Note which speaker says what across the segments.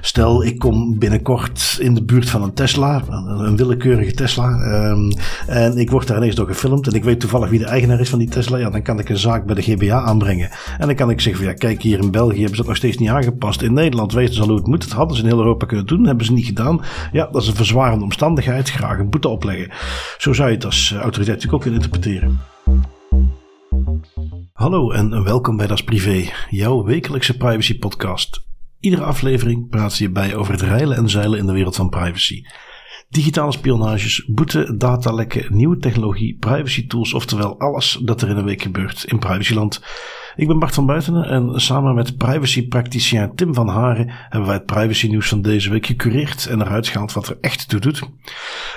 Speaker 1: Stel, ik kom binnenkort in de buurt van een Tesla, een, willekeurige Tesla, um, en ik word daar ineens door gefilmd en ik weet toevallig wie de eigenaar is van die Tesla, ja, dan kan ik een zaak bij de GBA aanbrengen. En dan kan ik zeggen ja, kijk, hier in België hebben ze dat nog steeds niet aangepast. In Nederland weten ze al hoe het moet. Dat hadden ze in heel Europa kunnen doen, hebben ze niet gedaan. Ja, dat is een verzwarende omstandigheid. Graag een boete opleggen. Zo zou je het als autoriteit natuurlijk ook kunnen interpreteren. Hallo en welkom bij Das Privé, jouw wekelijkse privacy podcast. Iedere aflevering praat je bij over het reilen en zeilen in de wereld van privacy. Digitale spionages, boete, datalekken, nieuwe technologie, privacy tools, oftewel alles dat er in een week gebeurt in privacyland. Ik ben Bart van Buitenen en samen met privacy-prakticien Tim van Haren hebben wij het privacy nieuws van deze week gecureerd en eruit gehaald wat er echt toe doet.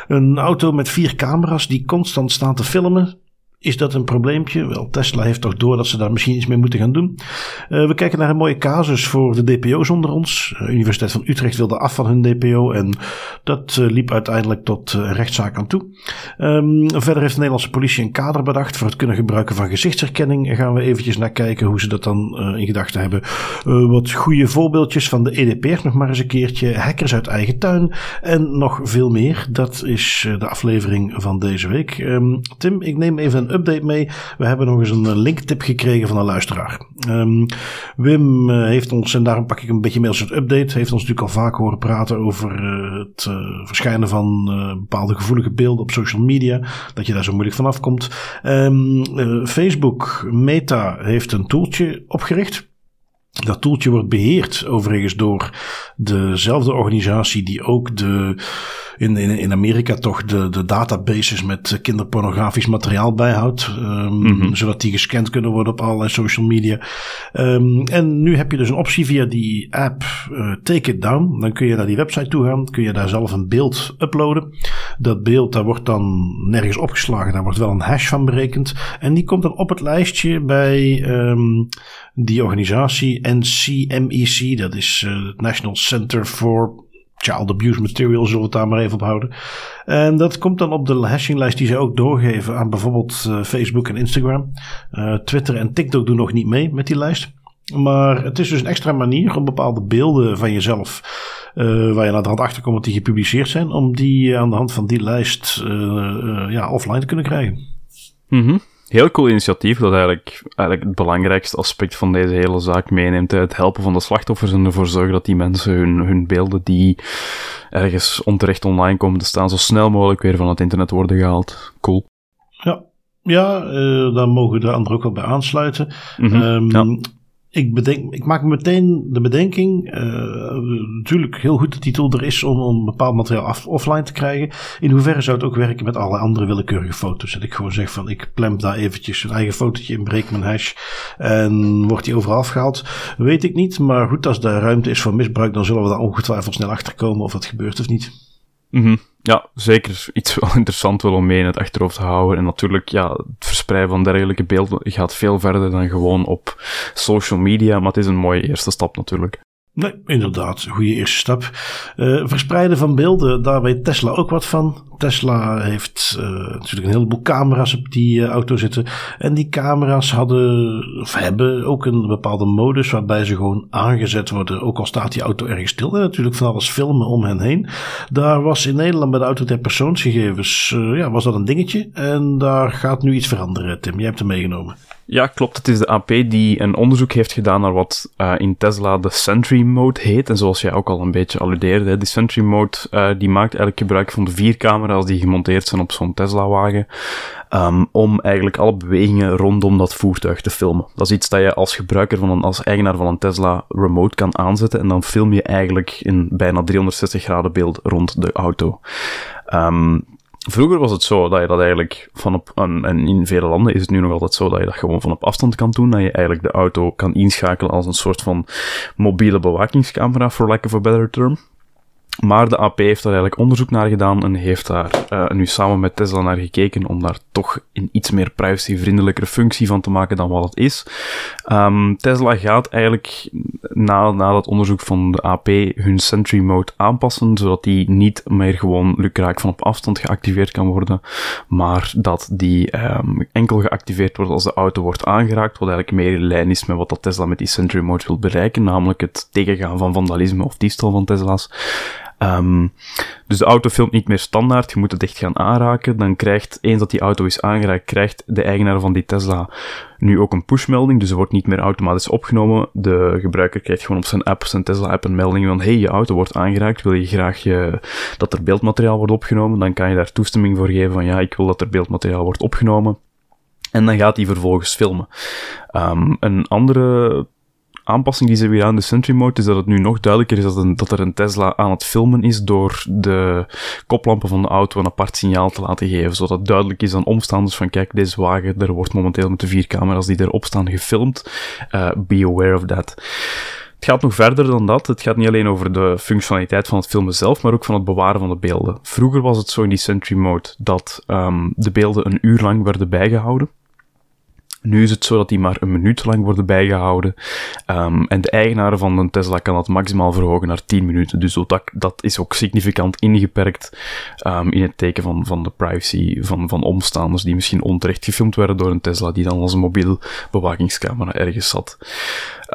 Speaker 1: Een auto met vier camera's die constant staan te filmen, is dat een probleempje? Wel, Tesla heeft toch door dat ze daar misschien iets mee moeten gaan doen. Uh, we kijken naar een mooie casus voor de DPO's onder ons. De Universiteit van Utrecht wilde af van hun DPO en dat uh, liep uiteindelijk tot rechtszaak aan toe. Um, verder heeft de Nederlandse politie een kader bedacht voor het kunnen gebruiken van gezichtsherkenning. En gaan we eventjes naar kijken hoe ze dat dan in gedachten hebben. wat goede voorbeeldjes van de EDPR nog maar eens een keertje. Hackers uit eigen tuin en nog veel meer. Dat is de aflevering van deze week. Um, Tim, ik neem even een update mee. We hebben nog eens een eh, linktip gekregen van een luisteraar. Um, Wim uh, heeft ons, en daarom pak ik een beetje mee als het update, heeft ons natuurlijk al vaak horen praten over uh, het verschijnen van bepaalde gevoelige beelden op social media. Dat je daar zo moeilijk vanaf komt. Um, Facebook, Meta, heeft een toeltje opgericht. Dat toeltje wordt beheerd overigens door dezelfde organisatie die ook de in, in, in Amerika toch de, de databases met kinderpornografisch materiaal bijhoudt. Um, Zodat die gescand kunnen worden op allerlei social media. Um, en nu heb je dus een optie via die app uh, Take It Down. Dan kun je naar die website toe gaan. Kun je daar zelf een beeld uploaden. Dat beeld daar wordt dan nergens opgeslagen. Daar wordt wel een hash van berekend. En die komt dan op het lijstje bij um, die organisatie NCMEC. Dat is uh, het National Center for child abuse material, zullen we het daar maar even op houden. En dat komt dan op de hashinglijst die ze ook doorgeven aan bijvoorbeeld uh, Facebook en Instagram. Uh, Twitter en TikTok doen nog niet mee met die lijst. Maar het is dus een extra manier om bepaalde beelden van jezelf, waar je naar de hand achter komt die gepubliceerd zijn, om die aan de hand van die lijst ja, offline te kunnen krijgen.
Speaker 2: Mm Heel cool initiatief dat eigenlijk, eigenlijk het belangrijkste aspect van deze hele zaak meeneemt. Het helpen van de slachtoffers en ervoor zorgen dat die mensen hun, hun beelden die ergens onterecht online komen te staan, zo snel mogelijk weer van het internet worden gehaald. Cool.
Speaker 1: Ja, ja, uh, daar mogen de anderen ook wel bij aansluiten. Mm -hmm, um, ja ik, bedenk, ik maak meteen de bedenking. Uh, natuurlijk heel goed dat die tool er is om, om bepaald materiaal af, offline te krijgen. In hoeverre zou het ook werken met alle andere willekeurige foto's? Dat ik gewoon zeg van ik plemp daar eventjes een eigen fotootje in, breek mijn hash en wordt die overal afgehaald. Weet ik niet, maar goed, als daar ruimte is voor misbruik, dan zullen we daar ongetwijfeld snel achter komen of dat gebeurt of niet.
Speaker 2: Mm Ja, zeker iets wel interessant wel om mee in het achterhoofd te houden. En natuurlijk, ja, het verspreiden van dergelijke beelden gaat veel verder dan gewoon op social media, maar het is een mooie eerste stap natuurlijk.
Speaker 1: Nee, inderdaad. Goede eerste stap. Uh, verspreiden van beelden, daar weet Tesla ook wat van. Tesla heeft uh, natuurlijk een heleboel camera's op die uh, auto zitten. En die camera's hadden, of hebben ook een bepaalde modus waarbij ze gewoon aangezet worden. Ook al staat die auto ergens stil. En natuurlijk van alles filmen om hen heen. Daar was in Nederland bij de auto ter persoonsgegevens, ja, was dat een dingetje. En daar gaat nu iets veranderen, Tim. Jij hebt hem meegenomen.
Speaker 2: Ja, klopt. Het is de AP die een onderzoek heeft gedaan naar wat in Tesla de Sentry Mode heet. En zoals jij ook al een beetje alludeerde, die Sentry Mode die maakt eigenlijk gebruik van de vier camera's die gemonteerd zijn op zo'n Tesla-wagen. Um, om eigenlijk alle bewegingen rondom dat voertuig te filmen. Dat is iets dat je als gebruiker van een, als eigenaar van een Tesla remote kan aanzetten. En dan film je eigenlijk in bijna 360 graden beeld rond de auto. Um, Vroeger was het zo dat je dat eigenlijk van op, en in vele landen is het nu nog altijd zo dat je dat gewoon van op afstand kan doen. Dat je eigenlijk de auto kan inschakelen als een soort van mobiele bewakingscamera, for lack of a better term. Maar de AP heeft daar eigenlijk onderzoek naar gedaan en heeft daar uh, nu samen met Tesla naar gekeken om daar toch een iets meer privacyvriendelijkere functie van te maken dan wat het is. Um, Tesla gaat eigenlijk na, na dat onderzoek van de AP hun Sentry Mode aanpassen, zodat die niet meer gewoon lukraak van op afstand geactiveerd kan worden, maar dat die um, enkel geactiveerd wordt als de auto wordt aangeraakt, wat eigenlijk meer in lijn is met wat dat Tesla met die Sentry Mode wil bereiken, namelijk het tegengaan van vandalisme of diefstal van Tesla's. Um, dus de auto filmt niet meer standaard, je moet het echt gaan aanraken. Dan krijgt, eens dat die auto is aangeraakt, krijgt de eigenaar van die Tesla nu ook een pushmelding. Dus er wordt niet meer automatisch opgenomen. De gebruiker krijgt gewoon op zijn app, zijn Tesla-app, een melding van hey, je auto wordt aangeraakt. Wil je graag je, dat er beeldmateriaal wordt opgenomen? Dan kan je daar toestemming voor geven van ja, ik wil dat er beeldmateriaal wordt opgenomen. En dan gaat hij vervolgens filmen. Um, een andere aanpassing die ze weer aan de Sentry Mode is dat het nu nog duidelijker is dat, er een Tesla aan het filmen is door de koplampen van de auto een apart signaal te laten geven, zodat het duidelijk is aan omstanders van kijk, deze wagen, er wordt momenteel met de vier camera's die erop staan gefilmd. Uh, be aware of that. Het gaat nog verder dan dat. Het gaat niet alleen over de functionaliteit van het filmen zelf, maar ook van het bewaren van de beelden. Vroeger was het zo in die Sentry Mode dat um, de beelden een uur lang werden bijgehouden. Nu is het zo dat die maar een minuut lang worden bijgehouden. Um, en de eigenaar van een Tesla kan dat maximaal verhogen naar 10 minuten. Dus dat, dat is ook significant ingeperkt um, in het teken van, van de privacy van, van omstaanders die misschien onterecht gefilmd werden door een Tesla die dan als een mobiel bewakingscamera ergens zat.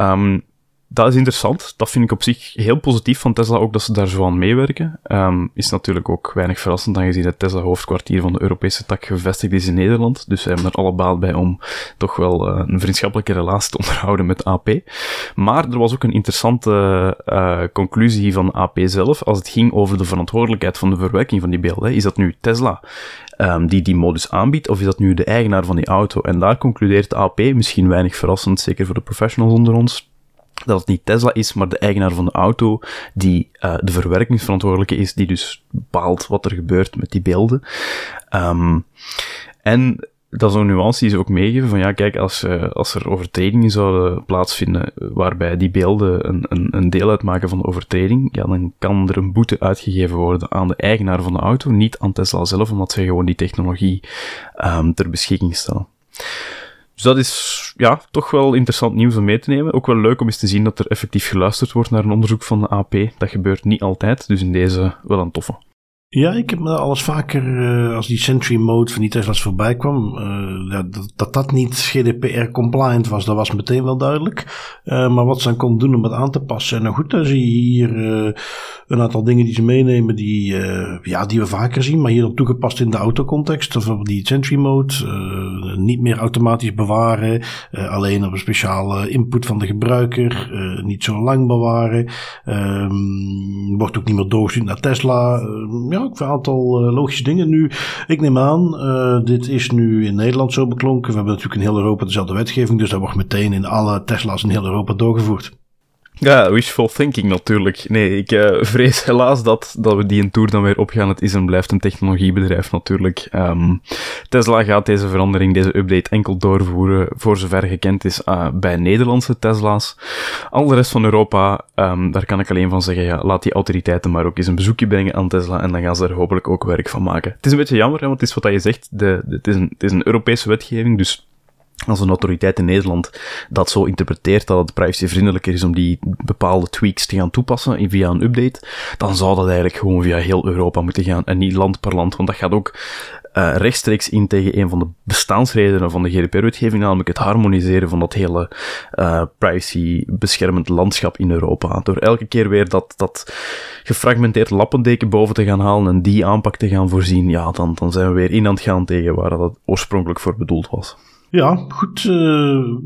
Speaker 2: Um, dat is interessant. Dat vind ik op zich heel positief van Tesla ook dat ze daar zo aan meewerken. Um, is natuurlijk ook weinig verrassend aangezien het Tesla hoofdkwartier van de Europese tak gevestigd is in Nederland. Dus ze hebben er alle baat bij om toch wel uh, een vriendschappelijke relatie te onderhouden met AP. Maar er was ook een interessante uh, conclusie van AP zelf als het ging over de verantwoordelijkheid van de verwerking van die beelden. Is dat nu Tesla um, die die modus aanbiedt, of is dat nu de eigenaar van die auto? En daar concludeert AP, misschien weinig verrassend, zeker voor de professionals onder ons, dat het niet Tesla is, maar de eigenaar van de auto die uh, de verwerkingsverantwoordelijke is, die dus bepaalt wat er gebeurt met die beelden. Um, en dat is een nuance die ze ook meegeven van ja, kijk, als, uh, als er overtredingen zouden plaatsvinden waarbij die beelden een, een, een deel uitmaken van de overtreding, ja, dan kan er een boete uitgegeven worden aan de eigenaar van de auto, niet aan Tesla zelf, omdat zij gewoon die technologie um, ter beschikking stellen. Dus dat is ja, toch wel interessant nieuws om mee te nemen. Ook wel leuk om eens te zien dat er effectief geluisterd wordt naar een onderzoek van de AP. Dat gebeurt niet altijd, dus in deze wel een toffe.
Speaker 1: Ja, ik heb me alles vaker, uh, als die Sentry Mode van die Tesla's voorbij kwam, ja, dat, dat, dat niet GDPR compliant was, dat was meteen wel duidelijk. Uh, maar wat ze dan kon doen om het aan te passen. Nou goed, dan zie je hier een aantal dingen die ze meenemen die, ja, die we vaker zien, maar hier dan toegepast in de autocontext. Bijvoorbeeld die Sentry Mode, niet meer automatisch bewaren, alleen op een speciale input van de gebruiker, niet zo lang bewaren. Um, wordt ook niet meer doorgestuurd naar Tesla. ja, vind een aantal uh, logische dingen. Nu, ik neem aan, uh, dit is nu in Nederland zo beklonken. We hebben natuurlijk in heel Europa dezelfde wetgeving, dus dat wordt meteen in alle Tesla's in heel Europa doorgevoerd.
Speaker 2: Ja, wishful thinking natuurlijk. Nee, ik uh, vrees helaas dat, dat we die een tour dan weer opgaan. Het is en blijft een technologiebedrijf natuurlijk. Um, Tesla gaat deze verandering, deze update enkel doorvoeren, voor zover gekend is, uh, bij Nederlandse Tesla's. Al de rest van Europa, um, daar kan ik alleen van zeggen, ja, laat die autoriteiten maar ook eens een bezoekje brengen aan Tesla en dan gaan ze er hopelijk ook werk van maken. Het is een beetje jammer, hè, want het is wat je zegt, de, de, het, is een, het is een Europese wetgeving, dus als een autoriteit in Nederland dat zo interpreteert dat het privacyvriendelijker is om die bepaalde tweaks te gaan toepassen via een update, dan zou dat eigenlijk gewoon via heel Europa moeten gaan en niet land per land, want dat gaat ook uh, rechtstreeks in tegen een van de bestaansredenen van de GDPR-wetgeving, namelijk het harmoniseren van dat hele uh, privacy-beschermend landschap in Europa. Door elke keer weer dat, dat gefragmenteerd lappendeken boven te gaan halen en die aanpak te gaan voorzien, ja, dan, dan zijn we weer in aan het gaan tegen waar dat oorspronkelijk voor bedoeld was.
Speaker 1: Ja, goed. Uh,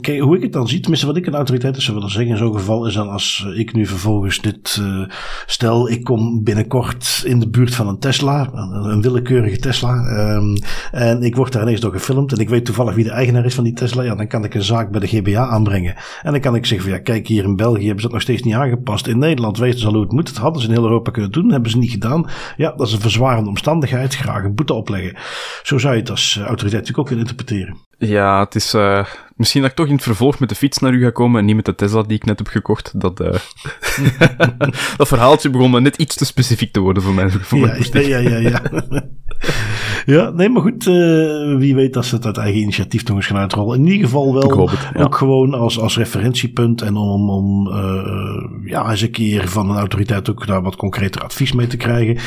Speaker 1: kijk, hoe ik het dan zie, tenminste wat ik een autoriteit zou willen zeggen in zo'n geval, is dan als ik nu vervolgens dit uh, stel, ik kom binnenkort in de buurt van een Tesla, een, willekeurige Tesla, um, en ik word daar ineens door gefilmd en ik weet toevallig wie de eigenaar is van die Tesla, ja, dan kan ik een zaak bij de GBA aanbrengen. En dan kan ik zeggen van ja, kijk, hier in België hebben ze dat nog steeds niet aangepast. In Nederland weten ze al hoe het moet. Dat hadden ze in heel Europa kunnen doen, hebben ze niet gedaan. Ja, dat is een verzwarende omstandigheid, graag een boete opleggen. Zo zou je het als autoriteit natuurlijk ook kunnen interpreteren.
Speaker 2: Ja, het is uh, Misschien dat ik toch in het vervolg met de fiets naar u ga komen en niet met de Tesla die ik net heb gekocht. Dat, uh, dat verhaaltje begon net iets te specifiek te worden voor mij. Voor
Speaker 1: ja, ja, ja, ja, ja. nee, maar goed. Uh, wie weet dat ze het uit eigen initiatief nog eens gaan uitrollen. In ieder geval wel het, ook gewoon als, als referentiepunt. En om, om uh, ja, eens een keer van een autoriteit ook daar wat concreter advies mee te krijgen.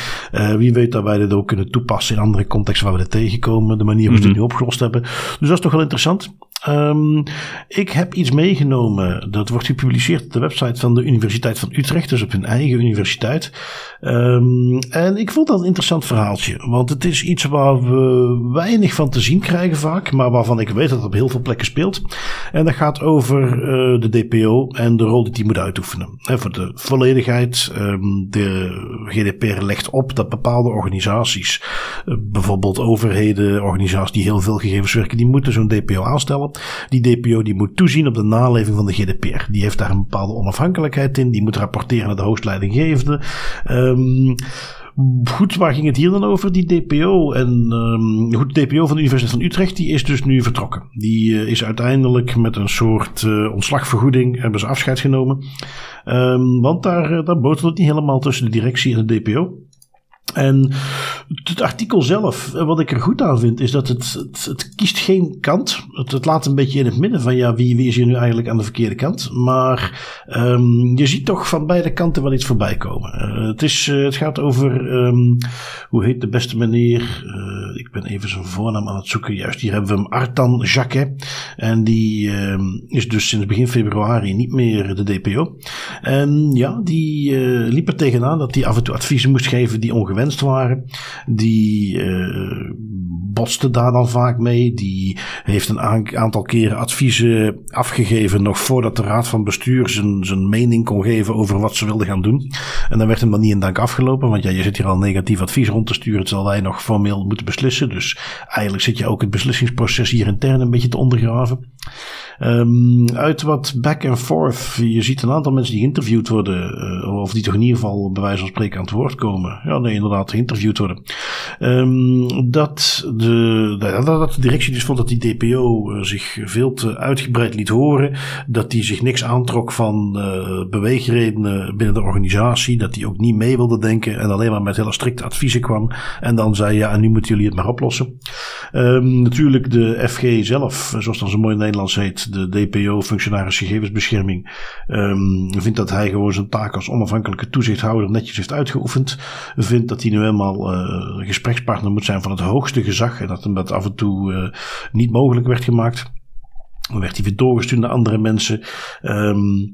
Speaker 1: wie weet dat wij dit ook kunnen toepassen in andere contexten waar we dit tegenkomen. De manier hoe we mm -hmm. het nu opgelost hebben. Dus dat is toch wel interessant. Um, ik heb iets meegenomen. Dat wordt gepubliceerd op de website van de Universiteit van Utrecht, dus op hun eigen universiteit. Um, en ik vond dat een interessant verhaaltje. Want het is iets waar we weinig van te zien krijgen vaak, maar waarvan ik weet dat het op heel veel plekken speelt. En dat gaat over uh, de DPO en de rol die die moet uitoefenen. En voor de volledigheid, um, de GDPR legt op dat bepaalde organisaties, uh, bijvoorbeeld overheden, organisaties die heel veel gegevens werken, die moeten zo'n DPO aanstellen. Die DPO die moet toezien op de naleving van de GDPR. Die heeft daar een bepaalde onafhankelijkheid in. Die moet rapporteren naar de hoogstleidinggevende. Um, Goed, waar ging het hier dan over, die DPO? En um, goed, de DPO van de Universiteit van Utrecht, die is dus nu vertrokken. Die uh, is uiteindelijk met een soort uh, ontslagvergoeding, hebben ze afscheid genomen. Um, want daar, uh, daar het niet helemaal tussen de directie en de DPO. En het artikel zelf, wat ik er goed aan vind, is dat het, het, kiest geen kant. Het, laat een beetje in het midden van ja, wie, wie is hier nu eigenlijk aan de verkeerde kant. Maar um, je ziet toch van beide kanten wel iets voorbij komen. Uh, het, is, uh, het gaat over, um, hoe heet de beste meneer? Ik ben even zijn voornaam aan het zoeken. Juist, hier hebben we hem, Artan Jacquet. En die um, is dus sinds begin februari niet meer de DPO. En ja, die liep er tegenaan dat hij af en toe adviezen moest geven die ongewenst gewenst waren. Die uh, botste daar dan vaak mee. Die heeft een aantal keren adviezen afgegeven nog voordat de raad van bestuur zijn, zijn mening kon geven over wat ze wilden gaan doen. En dan werd hem dan niet in dank afgelopen, want ja, je zit hier al negatief advies rond te sturen, terwijl wij nog formeel moeten beslissen. Dus eigenlijk zit je ook het beslissingsproces hier intern een beetje te ondergraven. Um, uit wat back and forth, je ziet een aantal mensen die geïnterviewd worden, uh, of die toch in ieder geval bij wijze van spreken aan het woord komen. Ja, nee, inderdaad, geïnterviewd worden. Um, dat, de, dat de directie dus vond dat die DPO uh, zich veel te uitgebreid liet horen. Dat die zich niks aantrok van uh, beweegredenen binnen de organisatie. Dat die ook niet mee wilde denken en alleen maar met hele strikte adviezen kwam. En dan zei ja, en nu moeten jullie het maar oplossen. Um, natuurlijk de FG zelf, zoals dan zo mooi in Nederlands heet de DPO, functionaris gegevensbescherming, um, vindt dat hij gewoon zijn taak als onafhankelijke toezichthouder netjes heeft uitgeoefend. Vindt dat hij nu eenmaal uh, gesprekspartner moet zijn van het hoogste gezag en dat hem dat af en toe uh, niet mogelijk werd gemaakt. Dan werd hij weer doorgestuurd naar andere mensen. Um,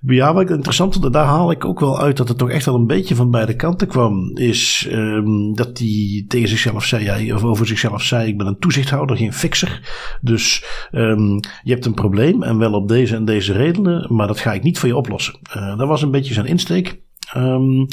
Speaker 1: ja, wat interessant vond, daar haal ik ook wel uit dat het toch echt wel een beetje van beide kanten kwam. Is um, dat hij tegen zichzelf zei, of over zichzelf zei: Ik ben een toezichthouder, geen fixer. Dus um, je hebt een probleem en wel op deze en deze redenen, maar dat ga ik niet voor je oplossen. Uh, dat was een beetje zijn insteek. Um,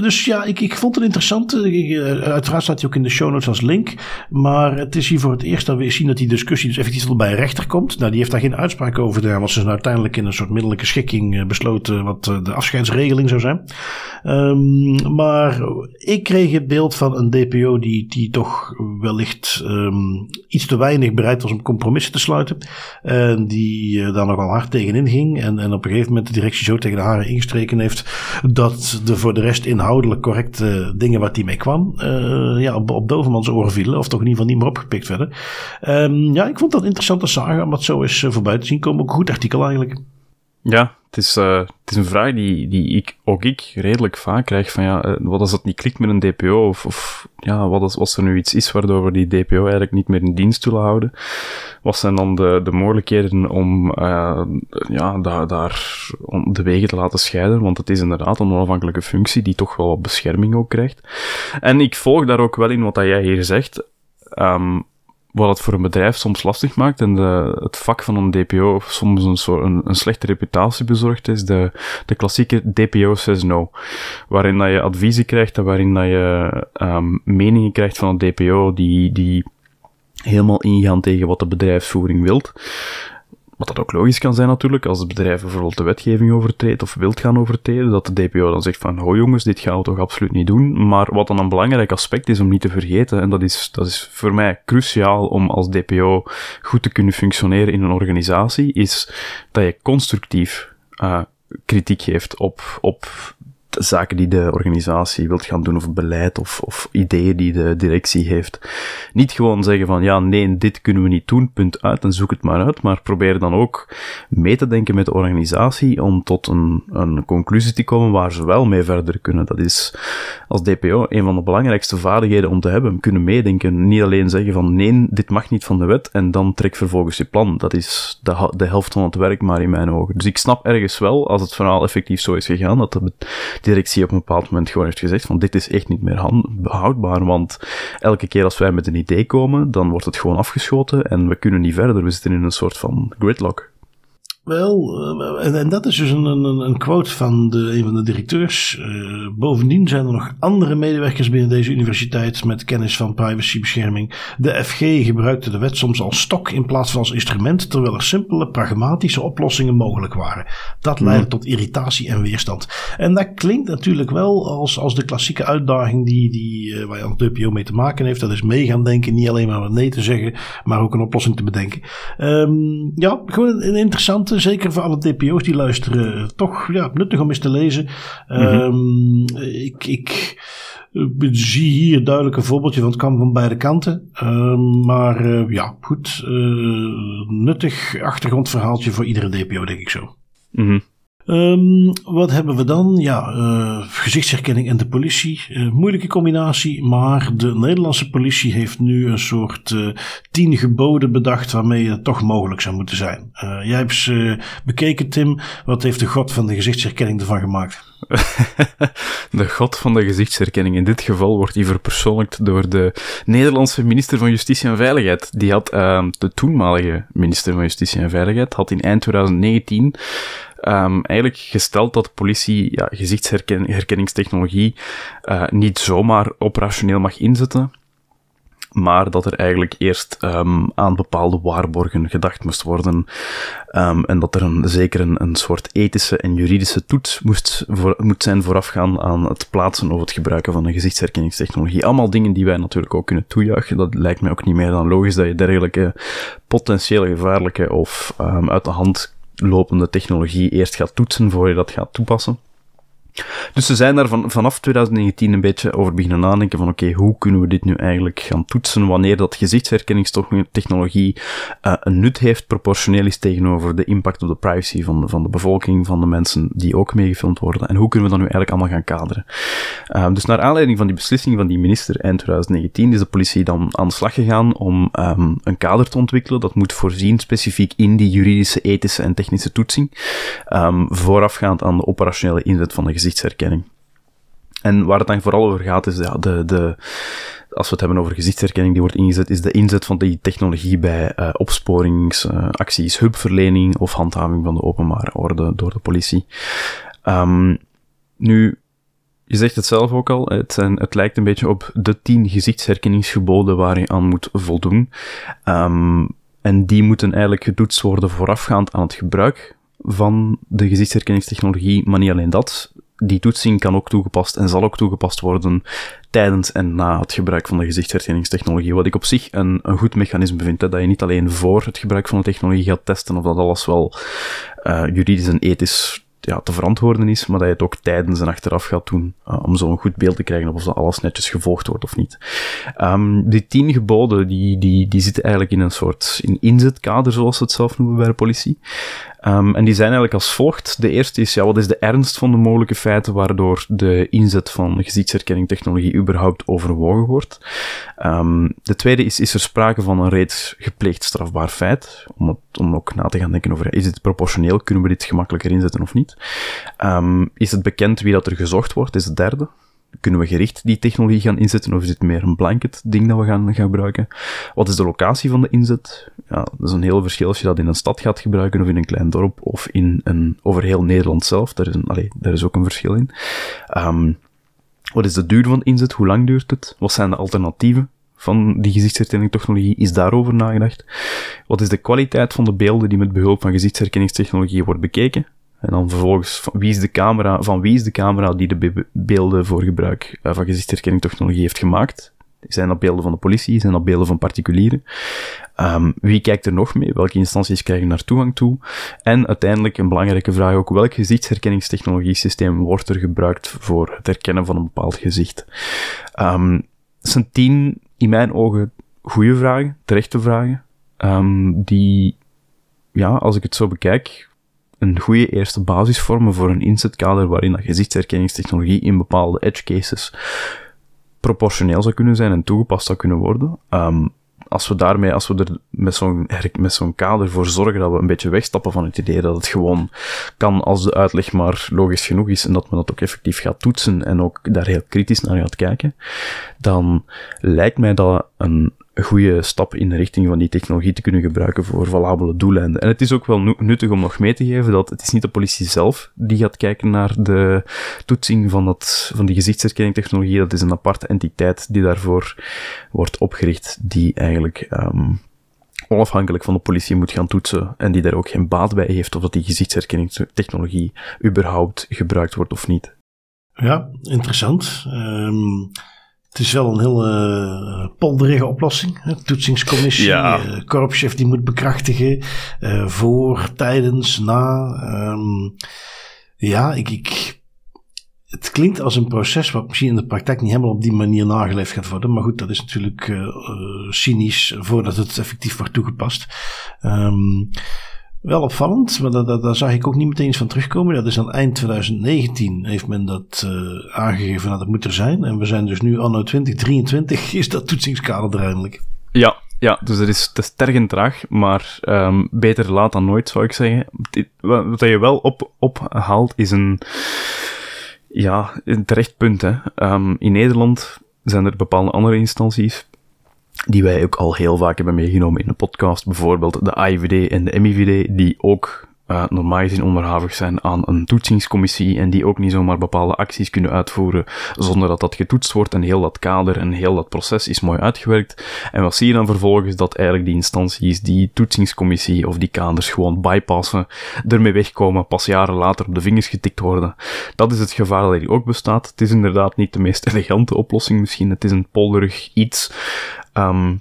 Speaker 1: dus ja, ik, ik vond het interessant. Uh, uiteraard staat hij ook in de show notes als link. Maar het is hier voor het eerst dat we zien dat die discussie dus effectief tot bij een rechter komt. Nou, die heeft daar geen uitspraak over gedaan. Want ze zijn uiteindelijk in een soort middelijke schikking uh, besloten wat uh, de afscheidsregeling zou zijn. Um, maar ik kreeg het beeld van een DPO die, die toch wellicht um, iets te weinig bereid was om compromissen te sluiten. En die daar nogal hard tegenin ging. En, en op een gegeven moment de directie zo tegen de haren ingestreken heeft. Dat dat de voor de rest inhoudelijk correcte dingen wat die mee kwam, uh, ja, op, op oren vielen. Of toch in ieder geval niet meer opgepikt werden. Um, ja, ik vond dat een interessante saga, om dat zo eens uh, voorbij te zien komen. Ook een goed artikel eigenlijk.
Speaker 2: Ja, het is, uh, het is een vraag die, die ik, ook ik redelijk vaak krijg van ja, uh, wat als dat niet klikt met een DPO of, of ja, wat als, als er nu iets is waardoor we die DPO eigenlijk niet meer in dienst willen houden. Wat zijn dan de, de mogelijkheden om uh, ja, daar, daar om de wegen te laten scheiden? Want het is inderdaad een onafhankelijke functie die toch wel wat bescherming ook krijgt. En ik volg daar ook wel in wat jij hier zegt. Um, wat het voor een bedrijf soms lastig maakt en de, het vak van een DPO soms een, soort, een, slechte reputatie bezorgd is, de, de klassieke DPO says no. Waarin dat je adviezen krijgt en waarin dat je um, meningen krijgt van een DPO die, die helemaal ingaan tegen wat de bedrijfsvoering wilt. Wat dat ook logisch kan zijn natuurlijk, als het bedrijf bijvoorbeeld de wetgeving overtreedt of wilt gaan overtreden, dat de DPO dan zegt van, ho jongens, dit gaan we toch absoluut niet doen. Maar wat dan een belangrijk aspect is om niet te vergeten, en dat is, dat is voor mij cruciaal om als DPO goed te kunnen functioneren in een organisatie, is dat je constructief uh, kritiek geeft op, op zaken die de organisatie wilt gaan doen, of beleid, of, of ideeën die de directie heeft. Niet gewoon zeggen van, ja, nee, dit kunnen we niet doen, punt uit, en zoek het maar uit, maar probeer dan ook mee te denken met de organisatie om tot een, een conclusie te komen waar ze wel mee verder kunnen. Dat is als DPO een van de belangrijkste vaardigheden om te hebben, kunnen meedenken, niet alleen zeggen van, nee, dit mag niet van de wet, en dan trek vervolgens je plan. Dat is de, de helft van het werk maar in mijn ogen. Dus ik snap ergens wel, als het verhaal effectief zo is gegaan, dat de directie op een bepaald moment gewoon heeft gezegd van dit is echt niet meer houdbaar, want elke keer als wij met een idee komen, dan wordt het gewoon afgeschoten en we kunnen niet verder. We zitten in een soort van gridlock.
Speaker 1: Wel, eh, en, en, dat is dus een, een, een quote van de, een van de directeurs. Uh, bovendien zijn er nog andere medewerkers binnen deze universiteit met kennis van privacybescherming. De FG gebruikte de wet soms als stok in plaats van als instrument, terwijl er simpele, pragmatische oplossingen mogelijk waren. Dat leidde hmm. tot irritatie en weerstand. En dat klinkt natuurlijk wel als, als de klassieke uitdaging die, die, uh, waar Jan DPO mee te maken heeft. Dat is mee gaan denken, niet alleen maar wat nee te zeggen, maar ook een oplossing te bedenken. Um, ja, gewoon een, een interessante zeker voor alle DPO's die luisteren, toch ja, nuttig om eens te lezen. Mm ik, ik zie hier duidelijk een voorbeeldje van het kan van beide kanten. Um, maar uh, ja, goed. Uh, nuttig achtergrondverhaaltje voor iedere DPO, denk ik zo.
Speaker 2: Mm
Speaker 1: Um, wat hebben we dan? Ja, uh, gezichtsherkenning en de politie. Uh, moeilijke combinatie, maar de Nederlandse politie heeft nu een soort uh, tien geboden bedacht waarmee het toch mogelijk zou moeten zijn. jij hebt ze bekeken, Tim. Wat heeft de god van de gezichtsherkenning ervan gemaakt?
Speaker 2: de god van de gezichtsherkenning. In dit geval wordt hij verpersoonlijkt door de Nederlandse minister van Justitie en Veiligheid. Die had, uh, de toenmalige minister van Justitie en Veiligheid, had in eind 2019 um, eigenlijk gesteld dat politie ja, gezichtsherkenningstechnologie uh, niet zomaar operationeel mag inzetten, maar dat er eigenlijk eerst um, aan bepaalde waarborgen gedacht moest worden um, en dat er een, zeker een, een soort ethische en juridische toets moest voor, moet zijn voorafgaan aan het plaatsen of het gebruiken van een gezichtsherkenningstechnologie. Allemaal dingen die wij natuurlijk ook kunnen toejuichen. Dat lijkt mij ook niet meer dan logisch dat je dergelijke potentiële gevaarlijke of um, uit de hand lopende technologie eerst gaat toetsen voor je dat gaat toepassen. Dus ze zijn daar van, vanaf 2019 een beetje over beginnen nadenken van oké, hoe kunnen we dit nu eigenlijk gaan toetsen wanneer dat gezichtsherkenningstechnologie uh, een nut heeft, proportioneel is tegenover de impact op de privacy van de, van de bevolking, van de mensen die ook meegefilmd worden. En hoe kunnen we dat nu eigenlijk allemaal gaan kaderen? Uh, dus naar aanleiding van die beslissing van die minister eind 2019 is de politie dan aan de slag gegaan om um, een kader te ontwikkelen dat moet voorzien specifiek in die juridische, ethische en technische toetsing, um, voorafgaand aan de operationele inzet van de gezichtsherkenning. En waar het dan vooral over gaat, is ja, de, de, als we het hebben over gezichtsherkenning die wordt ingezet, is de inzet van die technologie bij uh, opsporingsacties, uh, hulpverlening of handhaving van de openbare orde door de politie. Um, nu, je zegt het zelf ook al, het, zijn, het lijkt een beetje op de tien gezichtsherkenningsgeboden waar je aan moet voldoen. Um, en die moeten eigenlijk getoetst worden voorafgaand aan het gebruik van de gezichtsherkenningstechnologie, maar niet alleen dat die toetsing kan ook toegepast en zal ook toegepast worden tijdens en na het gebruik van de gezichtsherkenningstechnologie. Wat ik op zich een, een goed mechanisme vind, dat je niet alleen voor het gebruik van de technologie gaat testen of dat alles wel uh, juridisch en ethisch ja, te verantwoorden is, maar dat je het ook tijdens en achteraf gaat doen, om zo een goed beeld te krijgen of alles netjes gevolgd wordt of niet. Um, die tien geboden, die, die, die zitten eigenlijk in een soort in inzetkader, zoals ze het zelf noemen bij de politie. Um, en die zijn eigenlijk als volgt. De eerste is, ja, wat is de ernst van de mogelijke feiten waardoor de inzet van gezichtsherkenning überhaupt overwogen wordt? Um, de tweede is, is er sprake van een reeds gepleegd strafbaar feit? Om, om ook na te gaan denken over, is dit proportioneel? Kunnen we dit gemakkelijker inzetten of niet? Um, is het bekend wie dat er gezocht wordt? Is het derde kunnen we gericht die technologie gaan inzetten of is het meer een blanket ding dat we gaan, gaan gebruiken? Wat is de locatie van de inzet? Ja, dat is een heel verschil als je dat in een stad gaat gebruiken of in een klein dorp of in een, over heel Nederland zelf. Daar is, daar is ook een verschil in. Um, wat is de duur van de inzet? Hoe lang duurt het? Wat zijn de alternatieven? van die gezichtsherkenningstechnologie? Is daarover nagedacht? Wat is de kwaliteit van de beelden die met behulp van gezichtsherkenningstechnologie wordt bekeken? En dan vervolgens, van wie is de camera, van wie is de camera die de beelden voor gebruik uh, van gezichtsherkenningstechnologie heeft gemaakt? Zijn dat beelden van de politie? Zijn dat beelden van particulieren? Um, wie kijkt er nog mee? Welke instanties krijgen daar toegang toe? En uiteindelijk een belangrijke vraag ook, welk gezichtsherkenningstechnologie systeem wordt er gebruikt voor het herkennen van een bepaald gezicht? Um, zijn tien, in mijn ogen, goede vragen, terechte vragen, um, die, ja, als ik het zo bekijk, een goede eerste basis vormen voor een inzetkader waarin dat gezichtsherkenningstechnologie in bepaalde edge cases proportioneel zou kunnen zijn en toegepast zou kunnen worden. Um, als we daarmee, als we er met zo'n, met zo'n kader voor zorgen dat we een beetje wegstappen van het idee dat het gewoon kan als de uitleg maar logisch genoeg is en dat men dat ook effectief gaat toetsen en ook daar heel kritisch naar gaat kijken, dan lijkt mij dat een een goede stap in de richting van die technologie te kunnen gebruiken voor valabele doeleinden. En het is ook wel nuttig om nog mee te geven dat het is niet de politie zelf die gaat kijken naar de toetsing van, dat, van die gezichtsherkenningtechnologie. Dat is een aparte entiteit die daarvoor wordt opgericht, die eigenlijk um, onafhankelijk van de politie moet gaan toetsen en die daar ook geen baat bij heeft of dat die gezichtsherkenningstechnologie überhaupt gebruikt wordt of niet.
Speaker 1: Ja, interessant. Um, het is wel een heel uh, polderige oplossing. Hè? Toetsingscommissie, ja. uh, korpschef die moet bekrachtigen. Uh, voor, tijdens, na. Um, ja, ik, ik, het klinkt als een proces wat misschien in de praktijk niet helemaal op die manier nageleefd gaat worden. Maar goed, dat is natuurlijk cynisch voordat het effectief wordt toegepast. Um, wel opvallend, maar daar, zag ik ook niet meteen van terugkomen. Dat is aan eind 2019 heeft men dat uh, aangegeven dat het moet er zijn. En we zijn dus nu anno 2023 is dat toetsingskader er eindelijk.
Speaker 2: Ja, ja, dus het is, het is traag, maar um, beter laat dan nooit, zou ik zeggen. Wat je wel op, ophaalt is een, ja, terecht punt. Um, in Nederland zijn er bepaalde andere instanties die wij ook al heel vaak hebben meegenomen in de podcast. Bijvoorbeeld de AIVD en de MIVD, die ook uh, normaal gezien onderhavig zijn aan een toetsingscommissie en die ook niet zomaar bepaalde acties kunnen uitvoeren zonder dat dat getoetst wordt en heel dat kader en heel dat proces is mooi uitgewerkt. En wat zie je dan vervolgens? Dat eigenlijk die instanties, die toetsingscommissie of die kaders gewoon bypassen, ermee wegkomen, pas jaren later op de vingers getikt worden. Dat is het gevaar dat hier ook bestaat. Het is inderdaad niet de meest elegante oplossing misschien, het is een polderig iets. Um,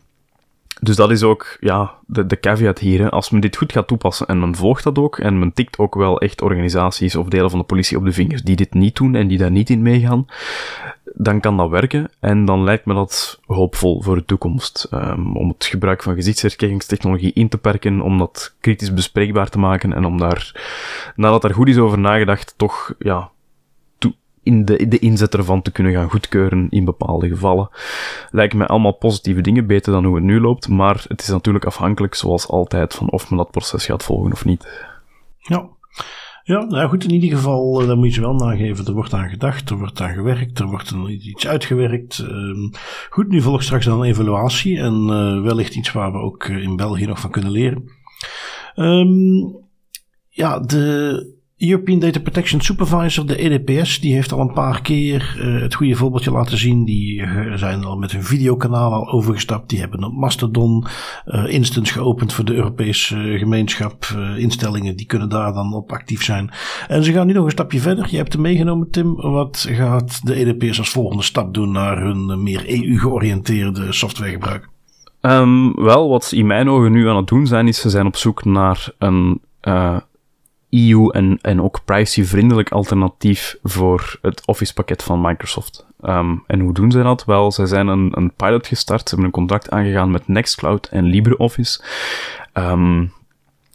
Speaker 2: dus dat is ook ja, de, de caveat hier. Hè. Als men dit goed gaat toepassen en men volgt dat ook, en men tikt ook wel echt organisaties of delen van de politie op de vingers die dit niet doen en die daar niet in meegaan, dan kan dat werken. En dan lijkt me dat hoopvol voor de toekomst. Um, om het gebruik van gezichtsherkenningstechnologie in te perken, om dat kritisch bespreekbaar te maken en om daar, nadat er goed is over nagedacht, toch ja, in de, de inzet ervan te kunnen gaan goedkeuren in bepaalde gevallen. Lijken mij allemaal positieve dingen, beter dan hoe het nu loopt, maar het is natuurlijk afhankelijk, zoals altijd, van of men dat proces gaat volgen of niet.
Speaker 1: Ja. Ja, nou goed, in ieder geval, uh, daar moet je wel nageven. Er wordt aan gedacht, er wordt aan gewerkt, er wordt iets uitgewerkt. Uh, goed, nu volgt straks dan een evaluatie en uh, wellicht iets waar we ook eh, in België nog van kunnen leren. Um, ja, de European Data Protection Supervisor, de EDPS, die heeft al een paar keer uh, het goede voorbeeldje laten zien. Die uh, zijn al met hun videokanaal al overgestapt. Die hebben een Mastodon uh, instance geopend voor de Europese gemeenschap. instellingen die kunnen daar dan op actief zijn. En ze gaan nu nog een stapje verder. Je hebt hem meegenomen, Tim. Wat gaat de EDPS als volgende stap doen naar hun meer EU-georiënteerde softwaregebruik?
Speaker 2: Um, wel, wat ze in mijn ogen nu aan het doen zijn, is ze zijn op zoek naar een EU en, en ook privacyvriendelijk alternatief voor het Office pakket van Microsoft. Um, en hoe doen zij dat? Wel, zij zijn een, een pilot gestart, ze hebben een contract aangegaan met Nextcloud en LibreOffice. Um,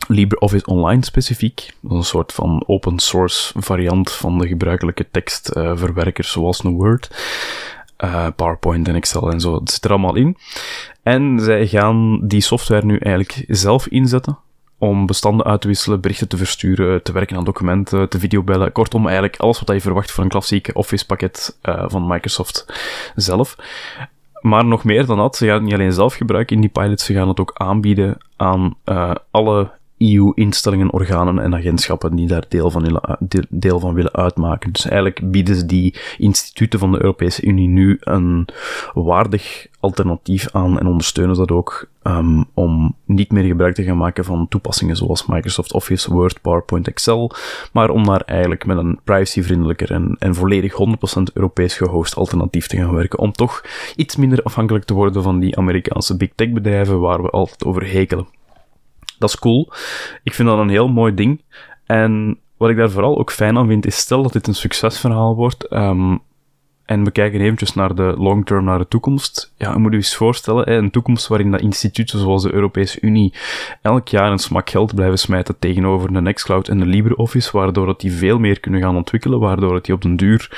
Speaker 2: LibreOffice Online specifiek. een soort van open source variant van de gebruikelijke tekstverwerkers zoals een Word. Uh, PowerPoint en Excel en zo. Dat zit er allemaal in. En zij gaan die software nu eigenlijk zelf inzetten om bestanden uit te wisselen, berichten te versturen, te werken aan documenten, te videobellen. Kortom, eigenlijk alles wat je verwacht voor een klassieke Office pakket uh, van Microsoft zelf. Maar nog meer dan dat, ze gaan het niet alleen zelf gebruiken in die pilots, ze gaan het ook aanbieden aan uh, alle EU-instellingen, organen en agentschappen die daar deel van, willen, deel van willen uitmaken. Dus eigenlijk bieden ze die instituten van de Europese Unie nu een waardig alternatief aan en ondersteunen dat ook um, om niet meer gebruik te gaan maken van toepassingen zoals Microsoft Office, Word, PowerPoint, Excel, maar om daar eigenlijk met een privacyvriendelijker en, en volledig 100% Europees gehost alternatief te gaan werken, om toch iets minder afhankelijk te worden van die Amerikaanse big tech bedrijven waar we altijd over hekelen. Dat is cool. Ik vind dat een heel mooi ding. En wat ik daar vooral ook fijn aan vind, is stel dat dit een succesverhaal wordt, um, en we kijken eventjes naar de long term, naar de toekomst. Ja, je moet je eens voorstellen, een toekomst waarin dat instituten zoals de Europese Unie elk jaar een smak geld blijven smijten tegenover de Nextcloud en de LibreOffice, waardoor dat die veel meer kunnen gaan ontwikkelen, waardoor het die op den duur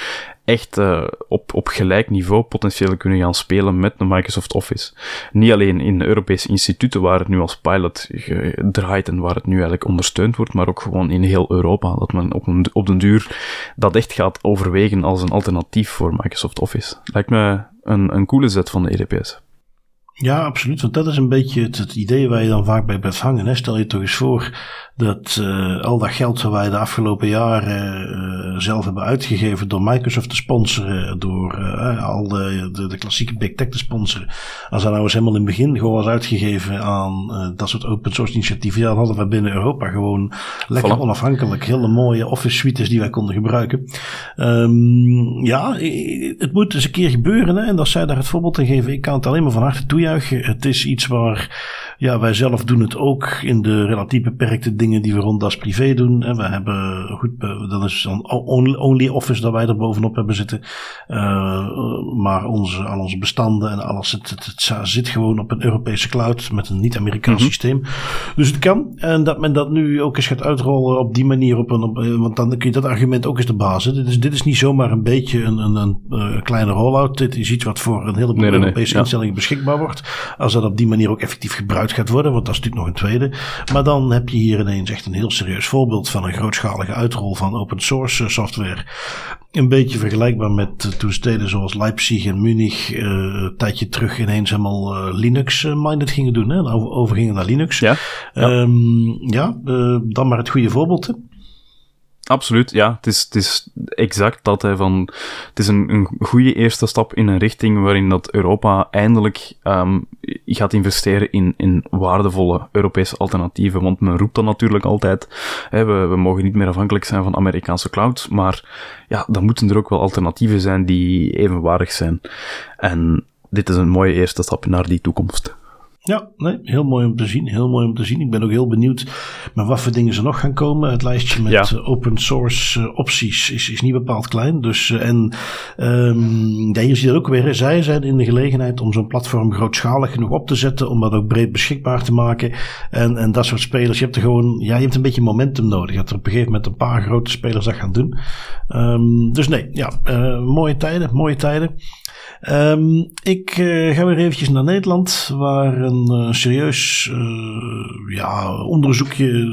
Speaker 2: echt uh, op, op gelijk niveau potentieel kunnen gaan spelen met de Microsoft Office. Niet alleen in Europese instituten waar het nu als pilot draait en waar het nu eigenlijk ondersteund wordt, maar ook gewoon in heel Europa. Dat men op, op den duur dat echt gaat overwegen als een alternatief voor Microsoft Office. Lijkt me een, een coole zet van de EDPS.
Speaker 1: Ja, absoluut. Want dat is een beetje het, het idee waar je dan vaak bij blijft hangen. Hè? Stel je toch eens voor dat uh, al dat geld wat wij de afgelopen jaren uh, zelf hebben uitgegeven door Microsoft te sponsoren, door uh, al de, de, de, klassieke big tech te sponsoren, als dat nou eens helemaal in het begin gewoon was uitgegeven aan dat soort open source initiatieven, ja, dan hadden we binnen Europa gewoon lekker onafhankelijk hele mooie office suites die wij konden gebruiken. Um, ja, het moet eens een keer gebeuren hè? en dat zij daar het voorbeeld in geven. Ik kan het alleen maar van harte Het is iets waar ja, wij zelf doen het ook in de relatief beperkte dingen die we rond als privé doen. En we hebben, goed, dat is dan only office dat wij er bovenop hebben zitten. Uh, maar onze, al onze bestanden en alles, het, het, het, zit gewoon op een Europese cloud met een niet-Amerikaans mm -hmm. systeem. Dus het kan. En dat men dat nu ook eens gaat uitrollen op die manier, op een, op, want dan kun je dat argument ook eens de basis. Dit is, dit is niet zomaar een beetje een, een, een, een kleine rollout. Dit is iets wat voor een heleboel nee, nee, Europese nee, instellingen ja. beschikbaar wordt. Als dat op die manier ook effectief gebruikt gaat worden, want dat is natuurlijk nog een tweede. Maar dan heb je hier ineens echt een heel serieus voorbeeld van een grootschalige uitrol van open source software. Een beetje vergelijkbaar met toen steden zoals Leipzig en Munich uh, een tijdje terug ineens helemaal uh, Linux-minded gingen doen. Hè? Over, overgingen naar Linux.
Speaker 2: Ja,
Speaker 1: ja. Um, ja uh, dan maar het goede voorbeeld. Hè?
Speaker 2: Absoluut, ja. Het is, het is exact dat. Hè, van, het is een, een goede eerste stap in een richting waarin dat Europa eindelijk um, gaat investeren in, in waardevolle Europese alternatieven. Want men roept dan natuurlijk altijd, hè, we, we mogen niet meer afhankelijk zijn van Amerikaanse clouds, maar ja, dan moeten er ook wel alternatieven zijn die evenwaardig zijn. En dit is een mooie eerste stap naar die toekomst.
Speaker 1: Ja, nee, heel mooi om te zien. Heel mooi om te zien. Ik ben ook heel benieuwd met wat voor dingen er nog gaan komen. Het lijstje met ja. open source uh, opties is, is niet bepaald klein. Dus, uh, en um, ja, hier zie je ook weer. Zij zijn in de gelegenheid om zo'n platform grootschalig genoeg op te zetten. Om dat ook breed beschikbaar te maken. En, en dat soort spelers. Je hebt er gewoon, ja, je hebt een beetje momentum nodig. Je hebt er op een gegeven moment een paar grote spelers dat gaan doen. Um, dus nee, ja, uh, mooie tijden, mooie tijden. Um, ik uh, ga weer eventjes naar Nederland, waar een uh, serieus uh, ja, onderzoekje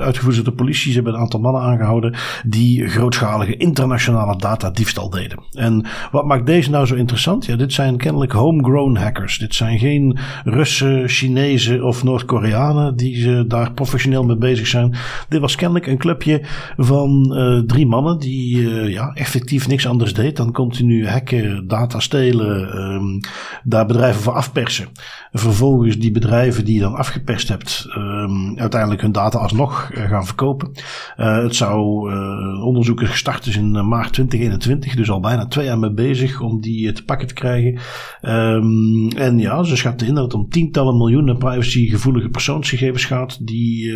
Speaker 1: uitgevoerd is door de politie. Ze hebben een aantal mannen aangehouden die grootschalige internationale datadiefstal deden. En wat maakt deze nou zo interessant? Ja, dit zijn kennelijk homegrown hackers. Dit zijn geen Russen, Chinezen of Noord-Koreanen die ze daar professioneel mee bezig zijn. Dit was kennelijk een clubje van drie mannen die ja, effectief niks anders deed dan continu hacken, data stelen um, daar bedrijven voor afpersen. Vervolgens die bedrijven die je dan afgeperst hebt, um, uiteindelijk hun data alsnog uh, gaan verkopen. Uh, het zou uh, onderzoek is gestart is in maart 2021, dus al bijna twee jaar mee bezig om die te pakken te krijgen. Um, en ja, ze schatten in dat het om tientallen miljoenen privacygevoelige persoonsgegevens gaat die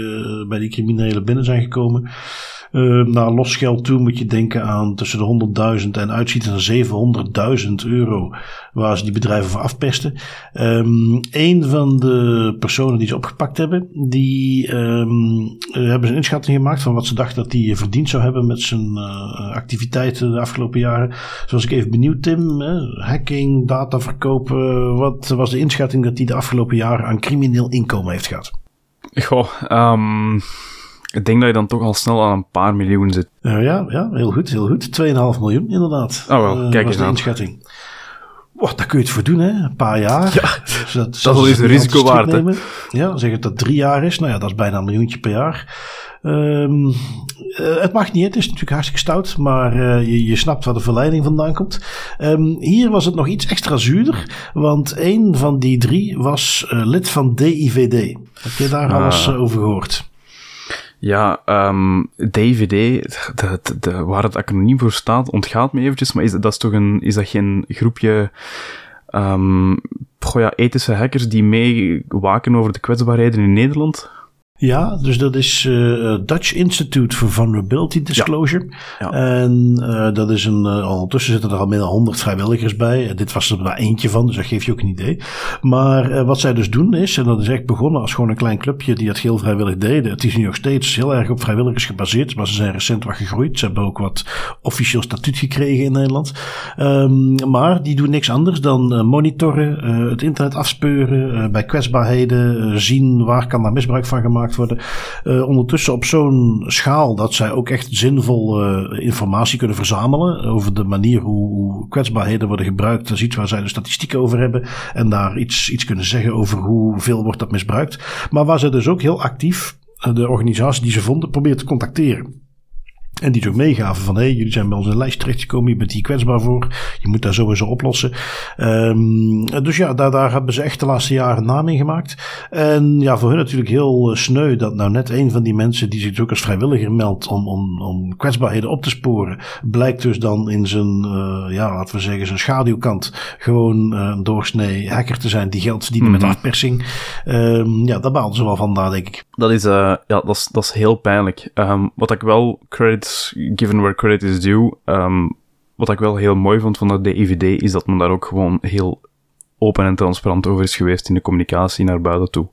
Speaker 1: bij die criminelen binnen zijn gekomen. Uh, naar losgeld toe moet je denken aan tussen de 100.000 en uitziet naar 700.000 euro waar ze die bedrijven voor afpesten. Um, een van de personen die ze opgepakt hebben, die um, hebben een inschatting gemaakt van wat ze dachten dat hij verdiend zou hebben met zijn uh, activiteiten de afgelopen jaren. Zoals ik even benieuwd, Tim, uh, hacking, data verkopen. Wat was de inschatting dat hij de afgelopen jaren aan crimineel inkomen heeft gehad?
Speaker 2: Goh, um ik denk dat je dan toch al snel aan een paar miljoen zit.
Speaker 1: Uh, ja, ja, heel goed, heel goed. 2,5 miljoen inderdaad.
Speaker 2: Oh wel, uh, kijk eens
Speaker 1: de inschatting. Oh, daar kun je het voor doen, hè? Een paar jaar.
Speaker 2: Ja, dus dat, dat is een risico waard, hè?
Speaker 1: Ja, zeg het dat drie jaar is. Nou ja, dat is bijna een miljoentje per jaar. Um, het mag niet, het is natuurlijk hartstikke stout, maar uh, je, je, snapt waar de verleiding vandaan komt. Um, hier was het nog iets extra zuurder, want een van die drie was uh, lid van DIVD. Heb je daar ah. alles over gehoord?
Speaker 2: Ja, um, DVD, de, de, de, waar het acroniem voor staat, ontgaat me eventjes, maar is dat, is toch een, is dat geen groepje um, goh ja, ethische hackers die mee waken over de kwetsbaarheden in Nederland?
Speaker 1: Ja, dus dat is uh, Dutch Institute for Vulnerability Disclosure. Ja. En uh, dat is een, uh, ondertussen zitten er al meer dan 100 vrijwilligers bij. dit was er maar eentje van, dus dat geeft je ook een idee. Maar wat zij dus doen is, en dat is echt begonnen als gewoon een klein clubje die het heel vrijwillig deden. Het is nu nog steeds heel erg op vrijwilligers gebaseerd, maar ze zijn recent wat gegroeid. Ze hebben ook wat officieel statuut gekregen in Nederland. Um, maar die doen niks anders dan monitoren, het internet afspeuren, bij kwetsbaarheden zien waar kan daar misbruik van gemaakt worden. Uh, ondertussen op zo'n schaal dat zij ook echt zinvol uh, informatie kunnen verzamelen over de manier hoe, hoe, kwetsbaarheden worden gebruikt. Dat is iets waar zij de statistieken over hebben en daar iets, iets kunnen zeggen over hoeveel wordt dat misbruikt. Maar waar ze dus ook heel actief eh, de organisatie die ze vonden probeert te contacteren. En die ook meegaven van, hé, hey, jullie zijn bij onze lijst terechtgekomen, je bent hier kwetsbaar voor, je moet daar sowieso oplossen. Um, dus ja, daar, daar hebben ze echt de laatste jaren naam in gemaakt. En ja, voor hun natuurlijk heel eh, sneu dat nou net een van die mensen die zich dus ook als vrijwilliger meldt om, om, om kwetsbaarheden op te sporen, blijkt dus dan in zijn, uh, ja, laten we zeggen, zijn schaduwkant gewoon uh, een doorsnee hacker te zijn die geld verdienen met mhm. afpersing. Um, ja, daar baalden ze wel van daar, denk ik.
Speaker 2: Dat is, uh, ja, dat is, dat is heel pijnlijk. Um, wat ik wel credit given where credit is due. Um, wat ik wel heel mooi vond van de DVD is dat men daar ook gewoon heel open en transparant over is geweest in de communicatie naar buiten toe.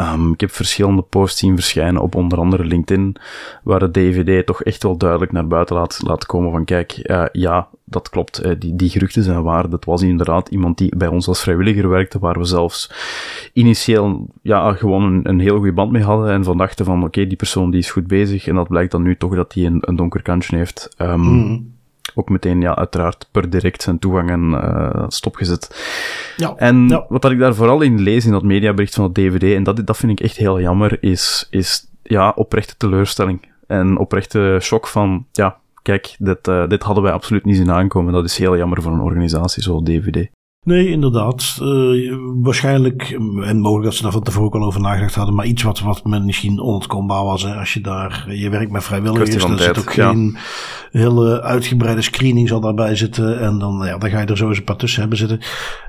Speaker 2: Um, ik heb verschillende posts zien verschijnen op onder andere LinkedIn, waar de DVD toch echt wel duidelijk naar buiten laat, laat komen van kijk, uh, ja, dat klopt, uh, die, die geruchten zijn waar. Dat was inderdaad iemand die bij ons als vrijwilliger werkte, waar we zelfs initieel ja, gewoon een, een heel goede band mee hadden en van dachten van oké, die persoon die is goed bezig en dat blijkt dan nu toch dat hij een, een donker kantje heeft. Um, mm ook meteen, ja, uiteraard per direct zijn toegang en uh, stopgezet. Ja, en ja. wat dat ik daar vooral in lees in dat mediabericht van het DVD, en dat, dat vind ik echt heel jammer, is, is ja, oprechte teleurstelling. En oprechte shock van, ja, kijk, dit, uh, dit hadden wij absoluut niet zien aankomen. Dat is heel jammer voor een organisatie zoals DVD.
Speaker 1: Nee, inderdaad. Uh, waarschijnlijk, en mogelijk dat ze daar van tevoren al over nagedacht hadden, maar iets wat, wat misschien onontkoombaar was. Hè. Als je daar, je werkt met vrijwilligers, dan zit ook geen hele uitgebreide screening zal daarbij zitten. En dan, ja, dan ga je er sowieso een paar tussen hebben zitten.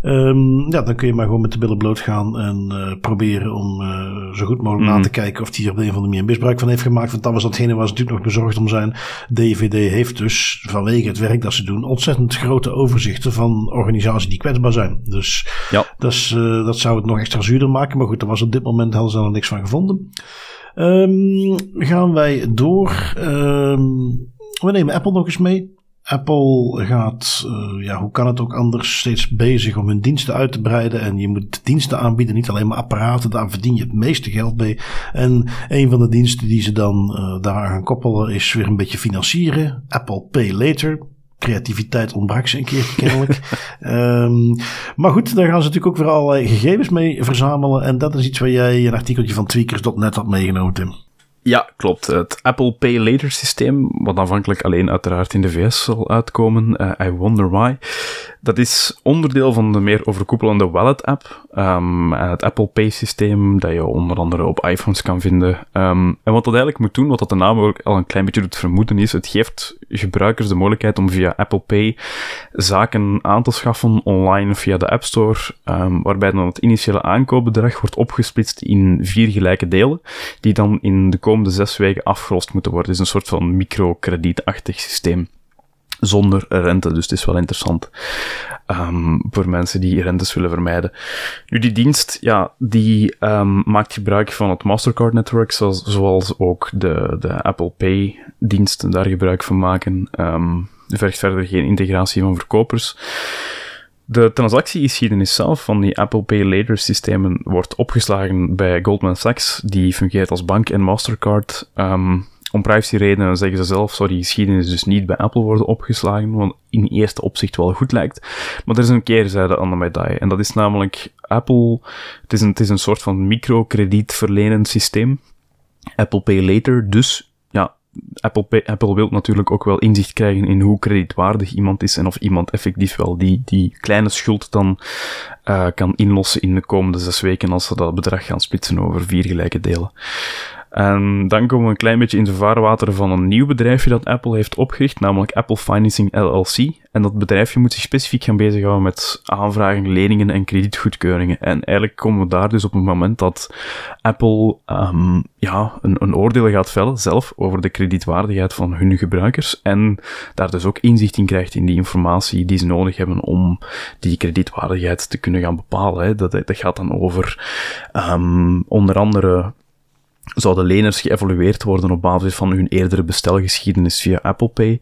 Speaker 1: Um, ja, dan kun je maar gewoon met de billen bloot gaan en uh, proberen om uh, zo goed mogelijk mm. na te kijken of die er op een of andere manier misbruik van heeft gemaakt. Want dat was datgene waar ze natuurlijk nog bezorgd om zijn. DVD heeft dus vanwege het werk dat ze doen ontzettend grote overzichten van organisaties die kwetsbaar zijn. Dus ja. dat, is, uh, dat zou het nog extra zuurder maken. Maar goed, er was op dit moment hadden ze er niks van gevonden. Um, gaan wij door. Um, we nemen Apple nog eens mee. Apple gaat, uh, ja, hoe kan het ook anders, steeds bezig om hun diensten uit te breiden. En je moet diensten aanbieden, niet alleen maar apparaten. Daar verdien je het meeste geld mee. En een van de diensten die ze dan uh, daar gaan koppelen is weer een beetje financieren. Apple Pay Later creativiteit ontbrak ze een keer kennelijk. um, maar goed, daar gaan ze natuurlijk ook weer allerlei gegevens mee verzamelen. En dat is iets waar jij een artikeltje van tweakers.net had meegenomen, Tim.
Speaker 2: Ja, klopt. Het Apple Pay Later systeem, wat aanvankelijk alleen uiteraard in de VS zal uitkomen, uh, I wonder why, dat is onderdeel van de meer overkoepelende Wallet app. Um, het Apple Pay systeem, dat je onder andere op iPhones kan vinden. Um, en wat dat eigenlijk moet doen, wat dat de naam ook al een klein beetje doet vermoeden, is het geeft gebruikers de mogelijkheid om via Apple Pay zaken aan te schaffen online via de App Store, um, waarbij dan het initiële aankoopbedrag wordt opgesplitst in vier gelijke delen, die dan in de komende zes weken afgelost moeten worden. Het is een soort van microkredietachtig systeem zonder rente. Dus het is wel interessant um, voor mensen die rentes willen vermijden. Nu, die dienst, ja, die um, maakt gebruik van het Mastercard-netwerk, zoals, zoals, ook de, de Apple Pay-diensten daar gebruik van maken. Um, vergt verder geen integratie van verkopers. De transactiegeschiedenis zelf van die Apple Pay Later systemen wordt opgeslagen bij Goldman Sachs, die fungeert als bank en Mastercard. Om privacyredenen zeggen ze zelf, die geschiedenis dus niet bij Apple worden opgeslagen, wat in eerste opzicht wel goed lijkt. Maar er is een keerzijde aan de medaille. En dat is namelijk Apple, het is een, het is een soort van microkredietverlenend systeem. Apple Pay Later, dus ja, Apple, Apple wil natuurlijk ook wel inzicht krijgen in hoe kredietwaardig iemand is en of iemand effectief wel die, die kleine schuld dan uh, kan inlossen in de komende zes weken als ze dat bedrag gaan splitsen over vier gelijke delen. En dan komen we een klein beetje in de vaarwater van een nieuw bedrijfje dat Apple heeft opgericht, namelijk Apple Financing LLC. En dat bedrijfje moet zich specifiek gaan bezighouden met aanvragen, leningen en kredietgoedkeuringen. En eigenlijk komen we daar dus op het moment dat Apple um, ja, een, een oordeel gaat vellen zelf over de kredietwaardigheid van hun gebruikers. En daar dus ook inzicht in krijgt in die informatie die ze nodig hebben om die kredietwaardigheid te kunnen gaan bepalen. Hè. Dat, dat gaat dan over um, onder andere zouden leners geëvalueerd worden op basis van hun eerdere bestelgeschiedenis via Apple Pay.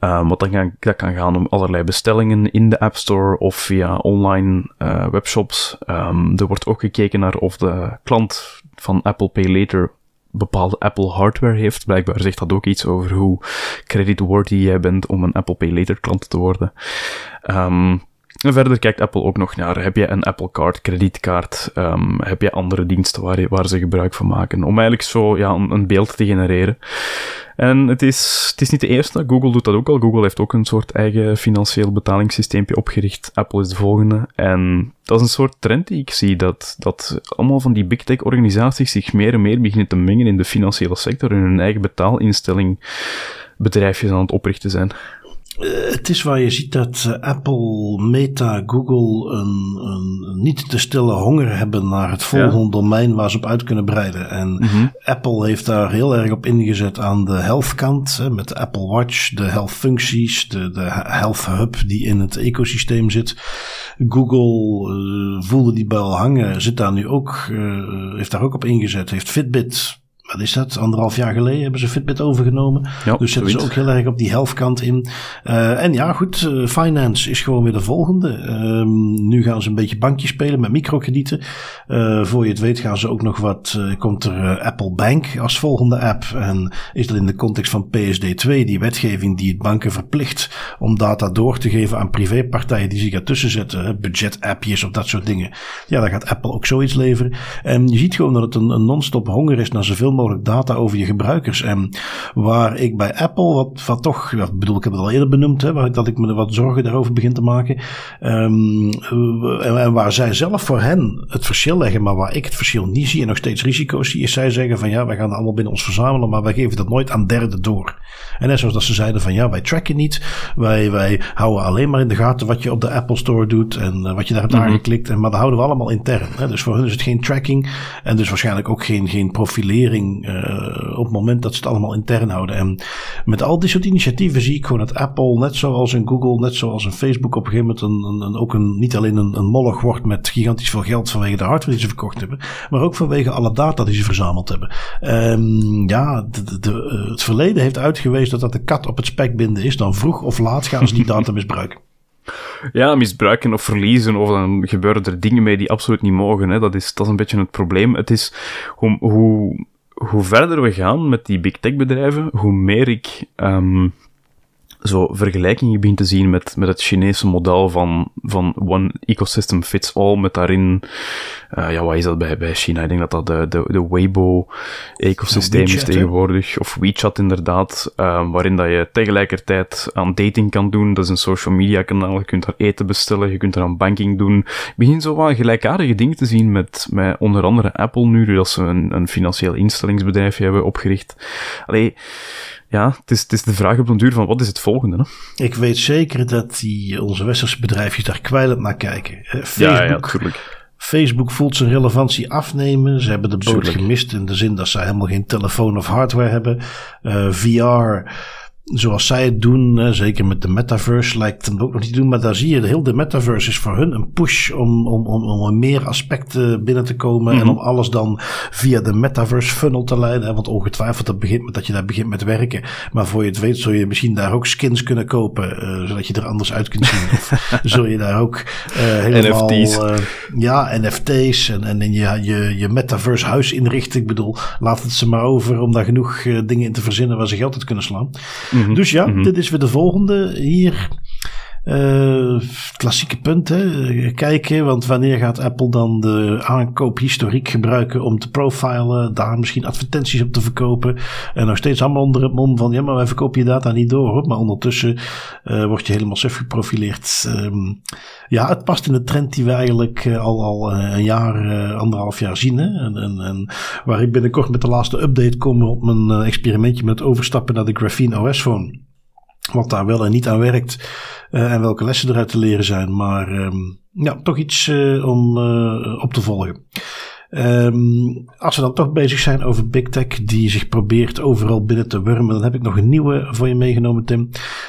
Speaker 2: Um, wat dan kan, dat kan gaan om allerlei bestellingen in de App Store of via online uh, webshops. Um, er wordt ook gekeken naar of de klant van Apple Pay Later bepaalde Apple hardware heeft. Blijkbaar zegt dat ook iets over hoe creditworthy jij bent om een Apple Pay Later klant te worden. Um, verder kijkt Apple ook nog naar, heb je een Apple Card, kredietkaart, um, heb je andere diensten waar, je, waar ze gebruik van maken, om eigenlijk zo ja, een, een, beeld te genereren. En het is, het is niet de eerste, Google doet dat ook al. Google heeft ook een soort eigen financieel betalingssysteempje opgericht. Apple is de volgende. En dat is een soort trend die ik zie, dat, dat allemaal van die big tech organisaties zich meer en meer beginnen te mengen in de financiële sector en hun eigen betaalinstelling bedrijfjes aan het oprichten zijn.
Speaker 1: Eh, het is waar je ziet dat eh, Apple, Meta, Google een, een, niet te stille honger hebben naar het volgende domein waar ze op uit kunnen breiden. En mhm. Apple heeft daar heel erg op ingezet aan de health kant, met de Apple Watch, de health functies, de, de health hub die in het ecosysteem zit. Google uh, voelde die bel hangen, zit daar nu ook, heeft daar ook op ingezet, heeft Fitbit wat is dat? Anderhalf jaar geleden hebben ze Fitbit overgenomen. Ja, dus zetten ze ook heel erg op die healthkant in. Uh, en ja, goed, uh, finance is gewoon weer de volgende. Um, nu gaan ze een beetje bankje spelen met microkredieten. Uh, voor je het weet gaan ze ook nog wat, komt er Apple Bank als volgende app. En is dat in de context van PSD2, die wetgeving die het banken verplicht om data door te geven aan privépartijen die zich ertussen zetten. Budget-appjes of dat soort dingen. Ja, dan gaat Apple ook zoiets leveren. En je ziet gewoon dat het een, een non-stop honger is naar zoveel mogelijk data over je gebruikers. En waar ik bij Apple, wat, wat toch, ja, bedoel, ik heb het al eerder benoemd, hè, waar, dat ik me wat zorgen daarover begin te maken. Um, en, en, waar zij zelf voor hen het verschil leggen, maar waar ik het verschil niet zie en nog steeds risico's zie, is zij zeggen van ja, wij gaan allemaal binnen ons verzamelen, maar wij geven dat nooit aan derden door. En net zoals dat ze zeiden van ja, wij tracken niet, wij, wij houden alleen maar in de gaten wat je op de Apple Store doet en uh, wat je daar hebt mm -hmm. aangeklikt, en, maar dat houden we allemaal intern. Hè. Dus voor hun is het geen tracking en dus waarschijnlijk ook geen, geen profilering uh, op het moment dat ze het allemaal intern houden. En met al die soort initiatieven zie ik gewoon dat Apple, net zoals in Google, net zoals in Facebook, op een gegeven moment een, een, ook een, niet alleen een, een moloch wordt met gigantisch veel geld vanwege de hardware die ze verkocht hebben, maar ook vanwege alle data die ze verzameld hebben. Um, ja, de, de, uh, het verleden heeft uitgewezen dat dat de kat op het spek binden is. Dan vroeg of laat gaan ze die data misbruiken.
Speaker 2: Ja, misbruiken of verliezen, of dan gebeuren er dingen mee die absoluut niet mogen. Hè. Dat, is, dat is een beetje het probleem. Het is hoe, hoe hoe verder we gaan met die big tech bedrijven, hoe meer ik um, zo vergelijkingen begin te zien met, met het Chinese model van, van one ecosystem fits all, met daarin, uh, ja, wat is dat bij, bij China? Ik denk dat dat de, de, de Weibo-ecosysteem is tegenwoordig, of WeChat inderdaad, uh, waarin dat je tegelijkertijd aan dating kan doen, dat is een social media kanaal, je kunt daar eten bestellen, je kunt er aan banking doen. Ik begin zo wat gelijkaardige dingen te zien met, met onder andere Apple nu, dat ze een, een financieel instellingsbedrijf hebben opgericht. Allee, ja, het is, het is de vraag op den duur van wat is het volgende? Hè?
Speaker 1: Ik weet zeker dat die, onze westerse bedrijfjes daar kwijlend naar kijken. Facebook,
Speaker 2: ja, ja, natuurlijk.
Speaker 1: Facebook voelt zijn relevantie afnemen. Ze hebben de boot gemist in de zin dat ze helemaal geen telefoon of hardware hebben. Uh, eh, VR zoals zij het doen, hè, zeker met de metaverse, lijkt het ook nog niet te doen. Maar daar zie je, de hele metaverse is voor hun een push om, om, om, om meer aspecten binnen te komen. En
Speaker 2: Mhm.
Speaker 1: om alles dan via de metaverse funnel te leiden. Hè, want ongetwijfeld dat, begint met, dat je daar begint met werken. Maar voor je het weet, zul je misschien daar ook skins kunnen kopen. eh, zodat je er anders uit kunt zien. of zul je daar ook eh, helemaal...
Speaker 2: NFT's.
Speaker 1: eh, ja, NFT's en, en, en je, je, je metaverse huis inrichten. Ik bedoel, laat het ze maar over om daar genoeg dingen in te verzinnen waar ze geld uit kunnen slaan.
Speaker 2: Mhm.
Speaker 1: Dus ja,
Speaker 2: Mhm.
Speaker 1: dit is weer de volgende. Hier, eh, klassieke punt, hè. Eh, Kijken, want wanneer gaat Apple dan de aankoophistoriek gebruiken om te profilen, daar misschien advertenties op te verkopen. En nog steeds allemaal onder het mom van, ja, maar wij verkopen je data niet door, hoor. Maar ondertussen eh word je helemaal suf geprofileerd. Ehm, ja, het past in de trend die we eigenlijk al, al een jaar, anderhalf jaar zien. Hè? En, en, en waar ik binnenkort met de laatste update kom op mijn experimentje met overstappen naar de Graphene OS phone. Wat daar wel en niet aan werkt. eh, en welke lessen eruit te leren zijn. Maar ehm, ja, toch iets eh, om eh, op te volgen. Ehm, als we dan toch bezig zijn over Big Tech, die zich probeert overal binnen te wurmen, dan heb ik nog een nieuwe voor je meegenomen, Tim.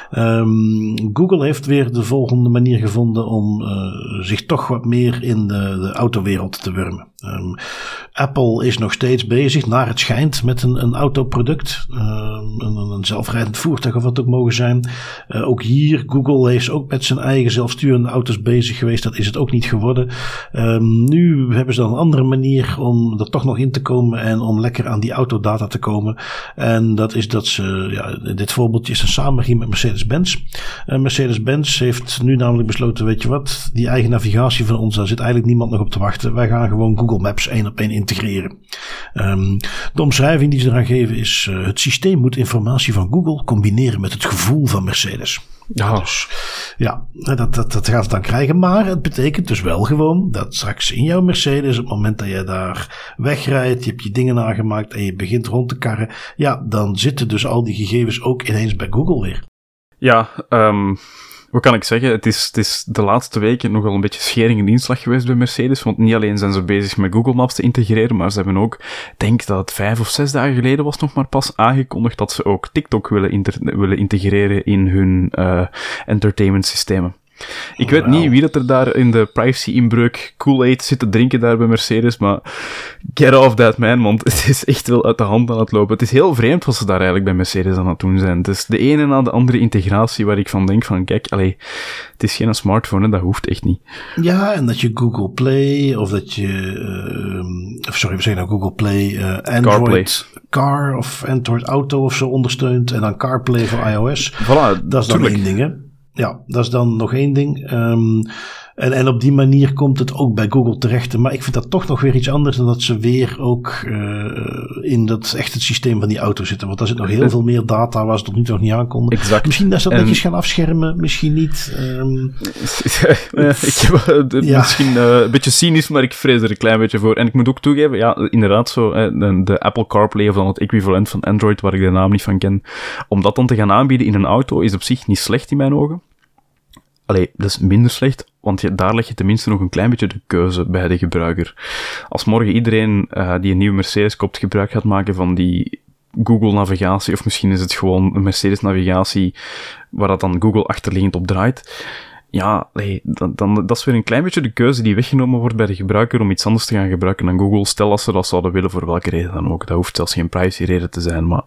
Speaker 1: Ehm, Google heeft weer de volgende manier gevonden om zich toch wat meer in de, de autowereld te wurmen. Ehm, Apple is nog steeds bezig, naar het schijnt, met een, een autoproduct. Ehm, een, een zelfrijdend voertuig of wat ook mogen zijn. Eh, ook hier, Google is ook met zijn eigen zelfsturende auto's bezig geweest. Dat is het ook niet geworden. Ehm, nu hebben ze dan een andere manier om er toch nog in te komen en om lekker aan die autodata te komen. En dat is dat ze, ja, dit voorbeeldje is een samenwerking met Mercedes-Benz. En Mercedes-Benz heeft nu namelijk besloten, weet je wat, die eigen navigatie van ons, daar zit eigenlijk niemand nog op te wachten. Wij gaan gewoon Google Maps één op één integreren. Ehm, de omschrijving die ze eraan geven is, eh, het systeem moet informatie van Google combineren met het gevoel van Mercedes.
Speaker 2: Ja,
Speaker 1: Dus ja, dat, dat, dat gaat het dan krijgen. Maar het betekent dus wel gewoon dat straks in jouw Mercedes, op het moment dat je daar wegrijdt, je hebt je dingen aangemaakt en je begint rond te karren, ja, dan zitten dus al die gegevens ook ineens bij Google weer.
Speaker 2: ja ehm, wat kan ik zeggen? Het is, het is de laatste weken nogal een beetje schering en inslag geweest bij Mercedes. Want niet alleen zijn ze bezig met Google Maps te integreren, maar ze hebben ook, denk dat het vijf of zes dagen geleden was nog maar pas aangekondigd dat ze ook TikTok willen, willen integreren in hun eh entertainment systemen. Ik weet niet wie dat er daar in de privacy-inbreuk Kool-Aid zit te drinken daar bij Mercedes, maar get off that man, want het is echt wel uit de hand aan het lopen. Het is heel vreemd wat ze daar eigenlijk bij Mercedes aan het doen zijn. Het is de ene na de andere integratie waar ik van denk van, kijk, allee, het is geen smartphone, hè, dat hoeft echt niet.
Speaker 1: Ja, en dat je Google Play of dat je, of sorry, we zeggen nou Google Play, eh, Android Car of Android Auto of zo ondersteunt en dan CarPlay voor iOS.
Speaker 2: Voilà,
Speaker 1: Dat is dan
Speaker 2: tuurlijk.
Speaker 1: één ding, hè? Ja, dat is dan nog één ding. Ehm, en, en op die manier komt het ook bij Google terecht. Maar ik vind dat toch nog weer iets anders dan dat ze weer ook eh, in dat echt het systeem van die auto zitten. Want daar zit nog heel veel meer data waar ze tot nu toe nog niet aankonden.
Speaker 2: Exact.
Speaker 1: Misschien dat ze dat
Speaker 2: En-
Speaker 1: netjes gaan afschermen, misschien niet. Ehm,
Speaker 2: Eh, ik heb eh,
Speaker 1: Ja.
Speaker 2: misschien eh, een beetje cynisch, maar ik vrees er een klein beetje voor. En ik moet ook toegeven, ja, inderdaad zo, eh, de, de Apple CarPlay of dan het equivalent van Android, waar ik de naam niet van ken, om dat dan te gaan aanbieden in een auto is op zich niet slecht in mijn ogen. Allee, dat is minder slecht, want je, daar leg je tenminste nog een klein beetje de keuze bij de gebruiker. Als morgen iedereen eh, die een nieuwe Mercedes koopt gebruik gaat maken van die Google navigatie, of misschien is het gewoon een Mercedes navigatie waar dat dan Google achterliggend op draait, ja, nee, dan, dan, dat is weer een klein beetje de keuze die weggenomen wordt bij de gebruiker om iets anders te gaan gebruiken dan Google. Stel als ze dat zouden willen, voor welke reden dan ook. Dat hoeft zelfs geen privacy-reden te zijn, maar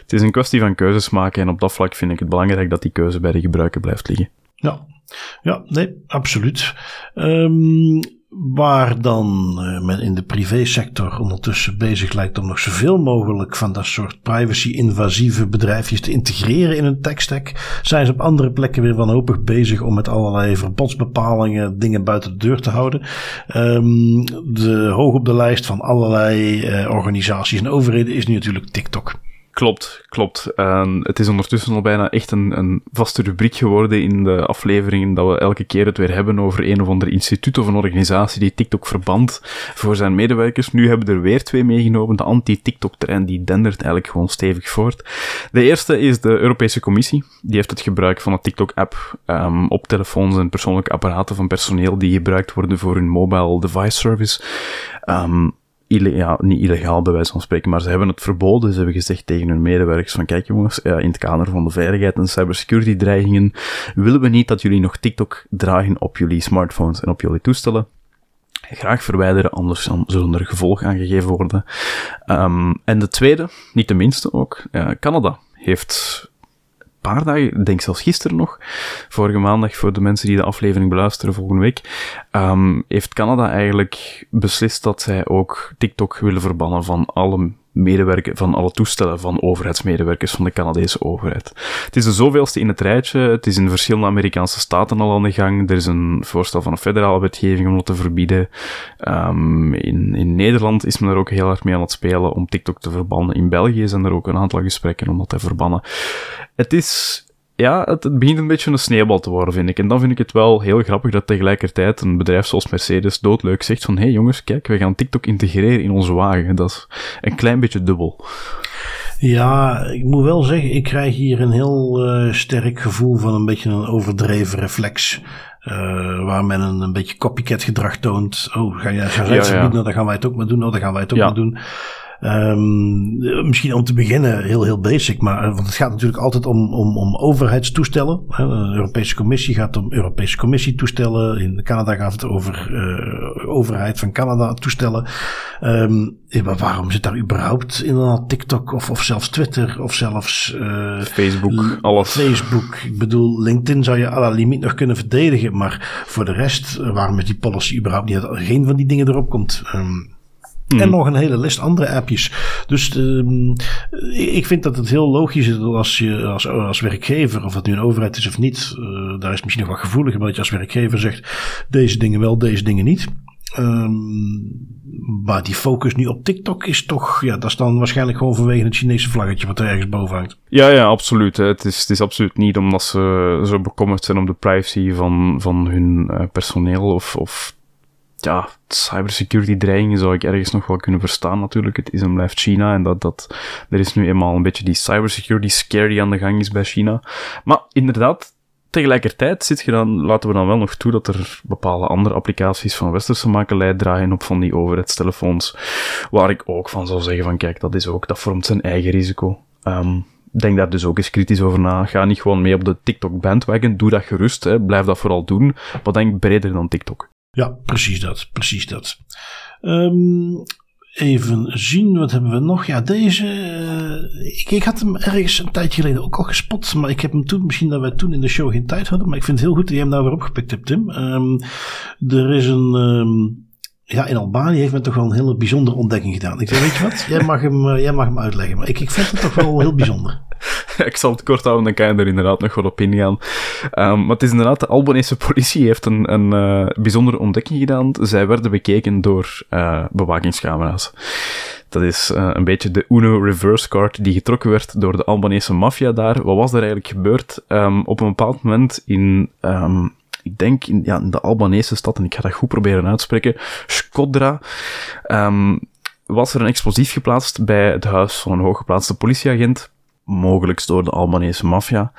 Speaker 2: het is een kwestie van keuzes maken en op dat vlak vind ik het belangrijk dat die keuze bij de gebruiker blijft liggen.
Speaker 1: Ja, ja nee, absoluut. Ehm, waar dan eh, men in de privésector ondertussen bezig lijkt om nog zoveel mogelijk van dat soort privacy-invasieve bedrijfjes te integreren in hun tech-stack, zijn ze op andere plekken weer wanhopig bezig om met allerlei verbodsbepalingen dingen buiten de deur te houden. Ehm, de, hoog op de lijst van allerlei eh, organisaties en overheden is nu natuurlijk TikTok.
Speaker 2: Klopt, klopt. En het is ondertussen al bijna echt een, een vaste rubriek geworden in de afleveringen dat we elke keer het weer hebben over een of ander instituut of een organisatie die TikTok verband voor zijn medewerkers. Nu hebben we er weer twee meegenomen. De anti-TikTok-trein die dendert eigenlijk gewoon stevig voort. De eerste is de Europese Commissie. Die heeft het gebruik van de TikTok-app ehm, op telefoons en persoonlijke apparaten van personeel die gebruikt worden voor hun mobile device service. Ehm, ja, niet illegaal bij wijze van spreken, maar ze hebben het verboden. Ze hebben gezegd tegen hun medewerkers van kijk jongens, in het kader van de veiligheid en cybersecurity dreigingen willen we niet dat jullie nog TikTok dragen op jullie smartphones en op jullie toestellen graag verwijderen, anders zullen er gevolgen aan gegeven worden. Um, en de tweede, niet de minste ook, uh, Canada heeft paar dagen, denk zelfs gisteren nog, vorige maandag voor de mensen die de aflevering beluisteren volgende week, um, heeft Canada eigenlijk beslist dat zij ook TikTok willen verbannen van alle medewerker, van alle toestellen van overheidsmedewerkers van de Canadese overheid. Het is de zoveelste in het rijtje. Het is in verschillende Amerikaanse staten al aan de gang. Er is een voorstel van een federale wetgeving om dat te verbieden. Um, in, in Nederland is men er ook heel erg mee aan het spelen om TikTok te verbannen. In België zijn er ook een aantal gesprekken om dat te verbannen. Het is ja, het, begint een beetje een sneeuwbal te worden, vind ik. En dan vind ik het wel heel grappig dat tegelijkertijd een bedrijf zoals Mercedes doodleuk zegt van hé hey jongens, kijk, we gaan TikTok integreren in onze wagen. Dat is een klein beetje dubbel.
Speaker 1: Ja, ik moet wel zeggen, ik krijg hier een heel uh, sterk gevoel van een beetje een overdreven reflex. Uh, waar men een, een beetje copycat gedrag toont. Oh, ga jij gaan ja, nou, dan gaan wij het ook maar doen. Nou, dan gaan wij het ook ja. maar doen. Um, misschien om te beginnen heel, heel basic, maar want het gaat natuurlijk altijd om, om, om overheidstoestellen. De Europese Commissie gaat om Europese Commissie toestellen. In Canada gaat het over uh, overheid van Canada toestellen. Um, maar waarom zit daar überhaupt inderdaad TikTok of, of zelfs Twitter of zelfs uh,
Speaker 2: Facebook, alles.
Speaker 1: Facebook. Ik bedoel, LinkedIn zou je à la limiet nog kunnen verdedigen, maar voor de rest, waarom is die policy überhaupt niet dat geen van die dingen erop komt? Um, en mhm. nog een hele list andere appjes. Dus uh, ik vind dat het heel logisch is dat als je als, als werkgever, of het nu een overheid is of niet, uh, daar is misschien nog wat gevoeliger, maar dat je als werkgever zegt: deze dingen wel, deze dingen niet. Um, maar die focus nu op TikTok is toch, ja, dat is dan waarschijnlijk gewoon vanwege het Chinese vlaggetje wat er ergens boven hangt.
Speaker 2: Ja, ja, absoluut. Het is, het is absoluut niet omdat ze zo bekommerd zijn om de privacy van, van hun uh, personeel of, of ja, cybersecurity dreigingen zou ik ergens nog wel kunnen verstaan natuurlijk. Het is en blijft China en dat, dat er is nu eenmaal een beetje die cybersecurity scare die aan de gang is bij China. Maar inderdaad, tegelijkertijd zit je dan, laten we dan wel nog toe dat er bepaalde andere applicaties van westerse makelij draaien op van die overheidstelefoons, waar ik ook van zou zeggen van kijk, dat is ook, dat vormt zijn eigen risico. Um, denk daar dus ook eens kritisch over na. Ga niet gewoon mee op de TikTok bandwagon. Doe dat gerust. Hè. Blijf dat vooral doen. Maar denk breder dan TikTok.
Speaker 1: Ja, precies dat. Precies dat. Um, even zien, wat hebben we nog? Ja, deze. Uh, ik, ik, had hem ergens een tijdje geleden ook al gespot. Maar ik heb hem toen, misschien dat wij toen in de show geen tijd hadden. Maar ik vind het heel goed dat je hem nou weer opgepikt hebt, Tim. Um, er is een. Um, ja, in Albanië heeft men toch wel een hele bijzondere ontdekking gedaan. Ik zei, weet je wat? Jij mag hem, uh, jij mag hem uitleggen. Maar ik, ik vind het toch wel heel bijzonder.
Speaker 2: ik zal het kort houden, dan kan je er inderdaad nog wat op ingaan. Um, maar het is inderdaad, de Albanese politie heeft een, een uh, bijzondere ontdekking gedaan. Zij werden bekeken door uh, bewakingscamera's. Dat is uh, een beetje de Uno reverse card die getrokken werd door de Albanese maffia daar. Wat was er eigenlijk gebeurd? Um, op een bepaald moment in... Um, ik denk in, ja, in de Albanese stad, en ik ga dat goed proberen uitspreken, Skodra, um, was er een explosief geplaatst bij het huis van een hooggeplaatste politieagent mogelijk door de Albanese maffia.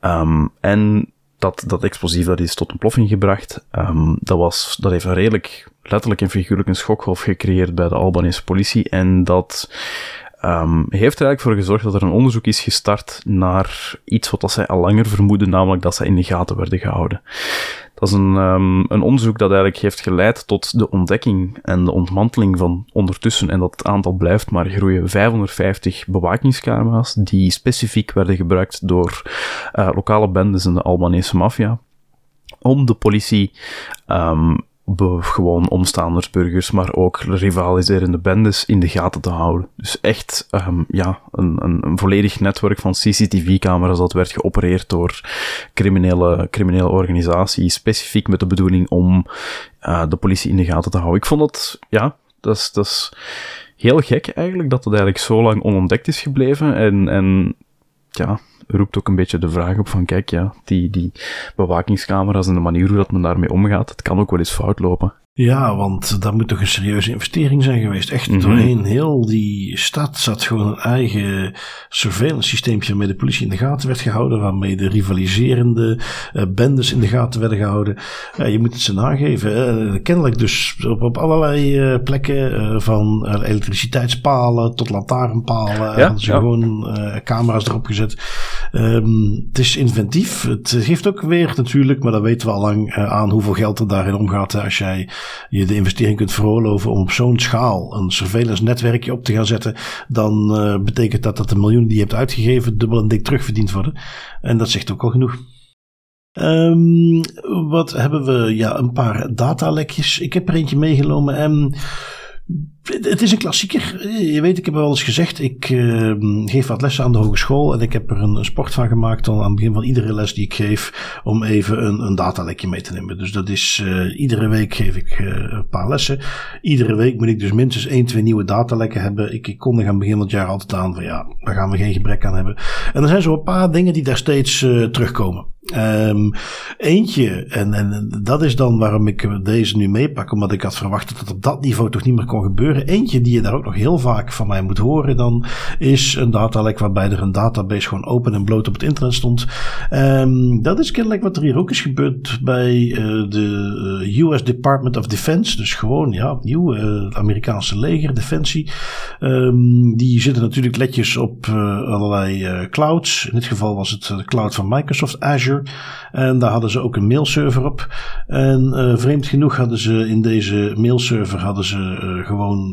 Speaker 2: Um, en dat, dat explosief dat is tot ontploffing gebracht. Um, dat, was, dat heeft een redelijk letterlijk en figuurlijk een schokgolf gecreëerd bij de Albanese politie. En dat um, heeft er eigenlijk voor gezorgd dat er een onderzoek is gestart naar iets wat zij al langer vermoeden, namelijk dat zij in de gaten werden gehouden. Dat is een, um, een onderzoek dat eigenlijk heeft geleid tot de ontdekking en de ontmanteling van ondertussen, en dat het aantal blijft maar groeien, 550 bewakingscamera's die specifiek werden gebruikt door uh, lokale bendes en de Albanese maffia om de politie um, gewoon omstaanders, burgers, maar ook rivaliserende bendes in de gaten te houden. Dus echt um, ja, een, een, volledig netwerk van CCTV-camera's dat werd geopereerd door criminele, criminele organisaties, specifiek met de bedoeling om uh, de politie in de gaten te houden. Ik vond dat, ja, dat is, dat is heel gek eigenlijk, dat het eigenlijk zo lang onontdekt is gebleven en, en ja, roept ook een beetje de vraag op van, kijk, ja, die, die bewakingscamera's en de manier hoe dat men daarmee omgaat, het kan ook wel eens fout lopen.
Speaker 1: Ja, want dat moet toch een serieuze investering zijn geweest. Echt
Speaker 2: Mhm.
Speaker 1: doorheen heel die stad zat gewoon een eigen surveillance systeempje waarmee de politie in de gaten werd gehouden, waarmee de rivaliserende eh, bendes in de gaten werden gehouden. Ja, je moet het ze nageven. hè. kennelijk dus op, op allerlei eh, plekken, eh, van eh, elektriciteitspalen tot lantaarnpalen,
Speaker 2: Ja,
Speaker 1: hadden ze
Speaker 2: ja.
Speaker 1: gewoon eh, camera's erop gezet. Ehm, het is inventief. Het geeft ook weer natuurlijk, maar dat weten we al lang, eh, aan hoeveel geld er daarin omgaat. Als jij je de investering kunt veroorloven om op zo'n schaal een surveillance netwerkje op te gaan zetten, dan eh, betekent dat dat de miljoenen die je hebt uitgegeven dubbel en dik terugverdiend worden. En dat zegt ook al genoeg. Ehm, wat hebben we? Ja, een paar datalekjes. Ik heb er eentje meegenomen. En het is een klassieker. Je weet, ik heb wel eens gezegd, ik eh, geef wat lessen aan de hogeschool en ik heb er een, sport van gemaakt dan aan het begin van iedere les die ik geef om even een, een datalekje mee te nemen. Dus dat is, eh, iedere week geef ik eh, een paar lessen. Iedere week moet ik dus minstens één, twee nieuwe datalekken hebben. Ik, ik kondig aan het begin van het jaar altijd aan van ja, daar gaan we geen gebrek aan hebben. En er zijn zo een paar dingen die daar steeds eh, terugkomen. Ehm, eentje, en, en dat is dan waarom ik deze nu meepak, omdat ik had verwacht dat het op dat niveau toch niet meer kon gebeuren. Eentje die je daar ook nog heel vaak van mij moet horen, dan is een datalek waarbij er een database gewoon open en bloot op het internet stond. Ehm, dat is kennelijk wat er hier ook is gebeurd bij eh, de eh, US Department of Defense. Dus gewoon, ja, opnieuw, eh, het Amerikaanse leger, defensie. Ehm, die zitten natuurlijk letjes op allerlei clouds. In dit geval was het de cloud van Microsoft Azure. En daar hadden ze ook een mailserver op. En vreemd genoeg hadden ze in deze mailserver hadden ze eh,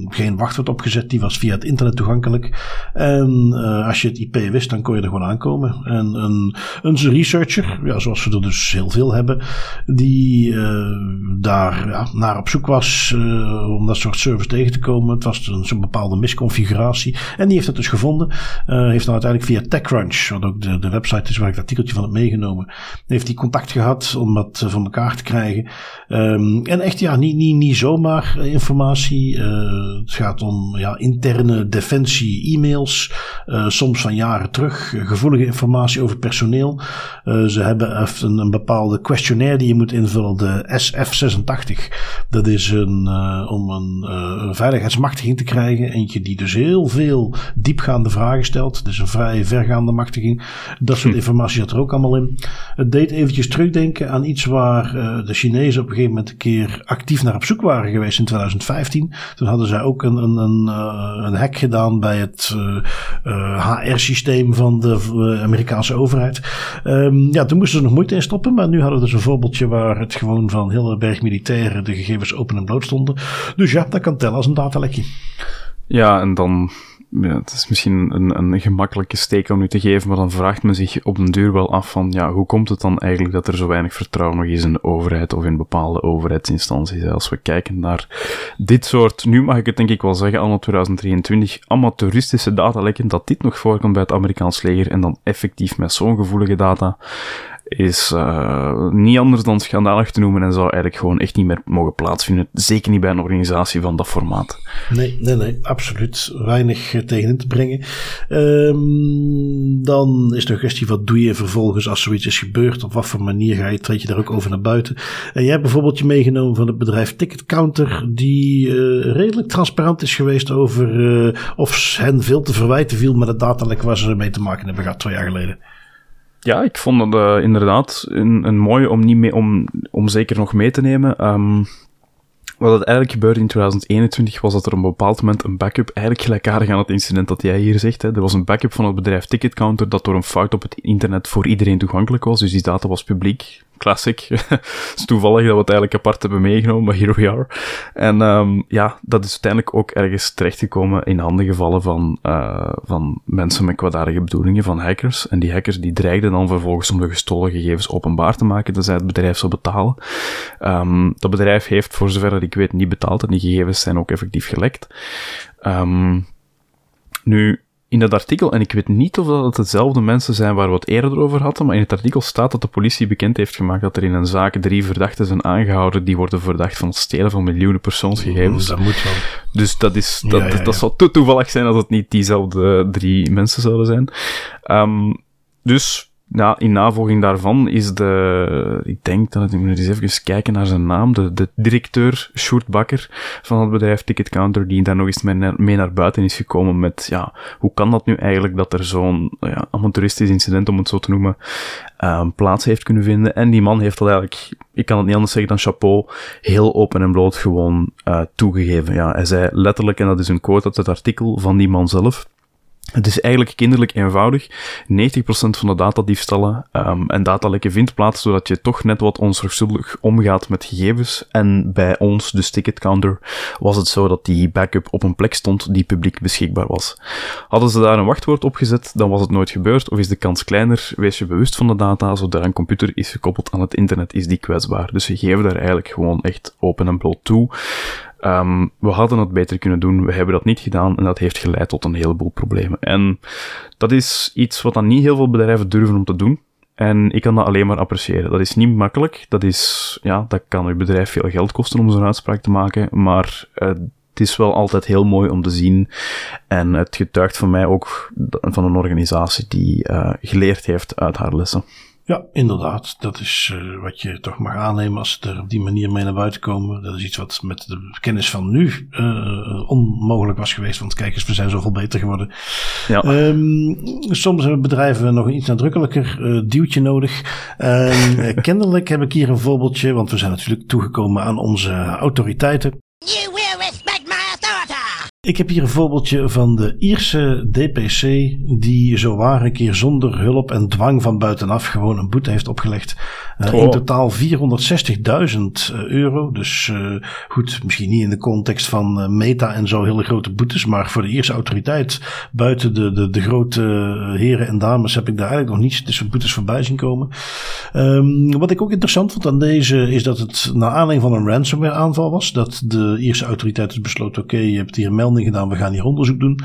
Speaker 1: geen wachtwoord opgezet. Die was via het internet toegankelijk. En eh, als je het IP wist, dan kon je er gewoon aankomen. En een, een researcher, ja, zoals we er dus heel veel hebben, die eh, daar ja, naar op zoek was eh, om dat soort service tegen te komen. Het was een bepaalde misconfiguratie. En die heeft het dus gevonden. Heeft dan uiteindelijk via TechCrunch, wat ook de, de website is waar ik het artikeltje van heb meegenomen, heeft hij contact gehad om dat voor elkaar te krijgen. Ehm, en echt, ja, niet, niet, niet zomaar informatie. Het gaat om ja, interne defensie-e-mails, eh, soms van jaren terug. eh, gevoelige informatie over personeel. Eh, ze hebben even een, een bepaalde questionnaire die je moet invullen, de SF86. Dat is een, om een, veiligheidsmachtiging te krijgen. Eentje die dus heel veel diepgaande vragen stelt. Dus een vrij vergaande machtiging. Dat soort informatie zat er ook allemaal in. Het deed eventjes terugdenken aan iets waar de Chinezen op een gegeven moment een keer actief naar op zoek waren geweest in 2015. Toen hadden zij ook een, een, een, eh, een hack gedaan bij het HR-systeem van de eh, Amerikaanse overheid. Ehm, ja, toen moesten ze nog moeite in stoppen, maar nu hadden we dus een voorbeeldje waar het gewoon van heel berg militairen de gegevens open en bloot stonden. Dus ja, dat kan tellen als een datalekje.
Speaker 2: Ja, en dan, ja, het is misschien een, een gemakkelijke steek om nu te geven, maar dan vraagt men zich op den duur wel af van, ja, hoe komt het dan eigenlijk dat er zo weinig vertrouwen nog is in de overheid of in bepaalde overheidsinstanties? Als we kijken naar dit soort, nu mag ik het denk ik wel zeggen, allemaal 2023, amateuristische datalekken, dat dit nog voorkomt bij het Amerikaans leger en dan effectief met zo'n gevoelige data, is uh, niet anders dan schandalig te noemen en zou eigenlijk gewoon echt niet meer mogen plaatsvinden. Zeker niet bij een organisatie van dat formaat.
Speaker 1: Nee, nee, nee, absoluut. Weinig uh, tegenin te brengen. Um, dan is de kwestie, wat doe je vervolgens als zoiets is gebeurd? Op wat voor manier ga je, treed je daar ook over naar buiten? En jij hebt bijvoorbeeld je meegenomen van het bedrijf Ticketcounter, die uh, redelijk transparant is geweest over uh, of hen veel te verwijten viel met het datalek waar ze mee te maken hebben gehad twee jaar geleden.
Speaker 2: Ja, ik vond dat uh, inderdaad een, een mooie om, niet mee, om, om zeker nog mee te nemen. Um, wat het eigenlijk gebeurde in 2021 was dat er op een bepaald moment een backup, eigenlijk gelijkaardig aan het incident dat jij hier zegt, hè, er was een backup van het bedrijf Ticketcounter dat door een fout op het internet voor iedereen toegankelijk was, dus die data was publiek. Classic. Het is toevallig dat we het eigenlijk apart hebben meegenomen, maar here we are. En um, ja, dat is uiteindelijk ook ergens terechtgekomen in handen gevallen van, uh, van mensen met kwaadaardige bedoelingen, van hackers. En die hackers die dreigden dan vervolgens om de gestolen gegevens openbaar te maken, tenzij het bedrijf zou betalen. Um, dat bedrijf heeft, voor zover ik weet, niet betaald en die gegevens zijn ook effectief gelekt. Um, nu, in dat artikel, en ik weet niet of dat het hetzelfde mensen zijn waar we het eerder over hadden, maar in het artikel staat dat de politie bekend heeft gemaakt dat er in een zaak drie verdachten zijn aangehouden die worden verdacht van het stelen van miljoenen persoonsgegevens.
Speaker 1: Dat moet wel.
Speaker 2: Dus dat is, dat, ja, ja, ja. dat zal te toevallig zijn dat het niet diezelfde drie mensen zouden zijn. Um, dus ja, in navolging daarvan is de, ik denk dat ik moet eens even kijken naar zijn naam, de, de directeur Sjoerd Bakker van het bedrijf Ticket Counter, die daar nog eens mee, mee naar buiten is gekomen met, ja, hoe kan dat nu eigenlijk dat er zo'n ja, amateuristisch incident, om het zo te noemen, um, plaats heeft kunnen vinden. En die man heeft dat eigenlijk, ik kan het niet anders zeggen dan chapeau, heel open en bloot gewoon uh, toegegeven. Ja, hij zei letterlijk, en dat is een quote uit het artikel van die man zelf, het is eigenlijk kinderlijk eenvoudig. 90% van de datadiefstallen um, en datalekken vindt plaats zodat je toch net wat onzorgvuldig omgaat met gegevens. En bij ons, de Ticketcounter, was het zo dat die backup op een plek stond die publiek beschikbaar was. Hadden ze daar een wachtwoord op gezet, dan was het nooit gebeurd, of is de kans kleiner. Wees je bewust van de data, zodra een computer is gekoppeld aan het internet, is die kwetsbaar. Dus ze geven daar eigenlijk gewoon echt open en bloot toe. Um, we hadden het beter kunnen doen, we hebben dat niet gedaan en dat heeft geleid tot een heleboel problemen. En dat is iets wat dan niet heel veel bedrijven durven om te doen. En ik kan dat alleen maar appreciëren. Dat is niet makkelijk. Dat is, ja, dat kan uw bedrijf veel geld kosten om zo'n uitspraak te maken. Maar uh, het is wel altijd heel mooi om te zien. En het getuigt van mij ook van een organisatie die uh, geleerd heeft uit haar lessen.
Speaker 1: Ja, inderdaad. Dat is uh, wat je toch mag aannemen als ze er op die manier mee naar buiten komen. Dat is iets wat met de kennis van nu uh, onmogelijk was geweest. Want kijk eens, we zijn zoveel beter geworden. Ja. Um, soms hebben bedrijven nog een iets nadrukkelijker uh, duwtje nodig. Uh, kennelijk heb ik hier een voorbeeldje, want we zijn natuurlijk toegekomen aan onze autoriteiten. You ik heb hier een voorbeeldje van de Ierse DPC, die zo een keer zonder hulp en dwang van buitenaf gewoon een boete heeft opgelegd. Uh, In totaal 460.000 euro. Dus uh, goed, misschien niet in de context van Meta en zo hele grote boetes, maar voor de Ierse autoriteit, buiten de, de, de grote heren en dames, heb ik daar eigenlijk nog niet dus boetes voorbij zien komen. Um, wat ik ook interessant vond aan deze, is dat het naar aanleiding van een ransomware aanval was. Dat de Ierse autoriteit dus besloot, oké, okay, je hebt hier een melding gedaan, we gaan hier onderzoek doen.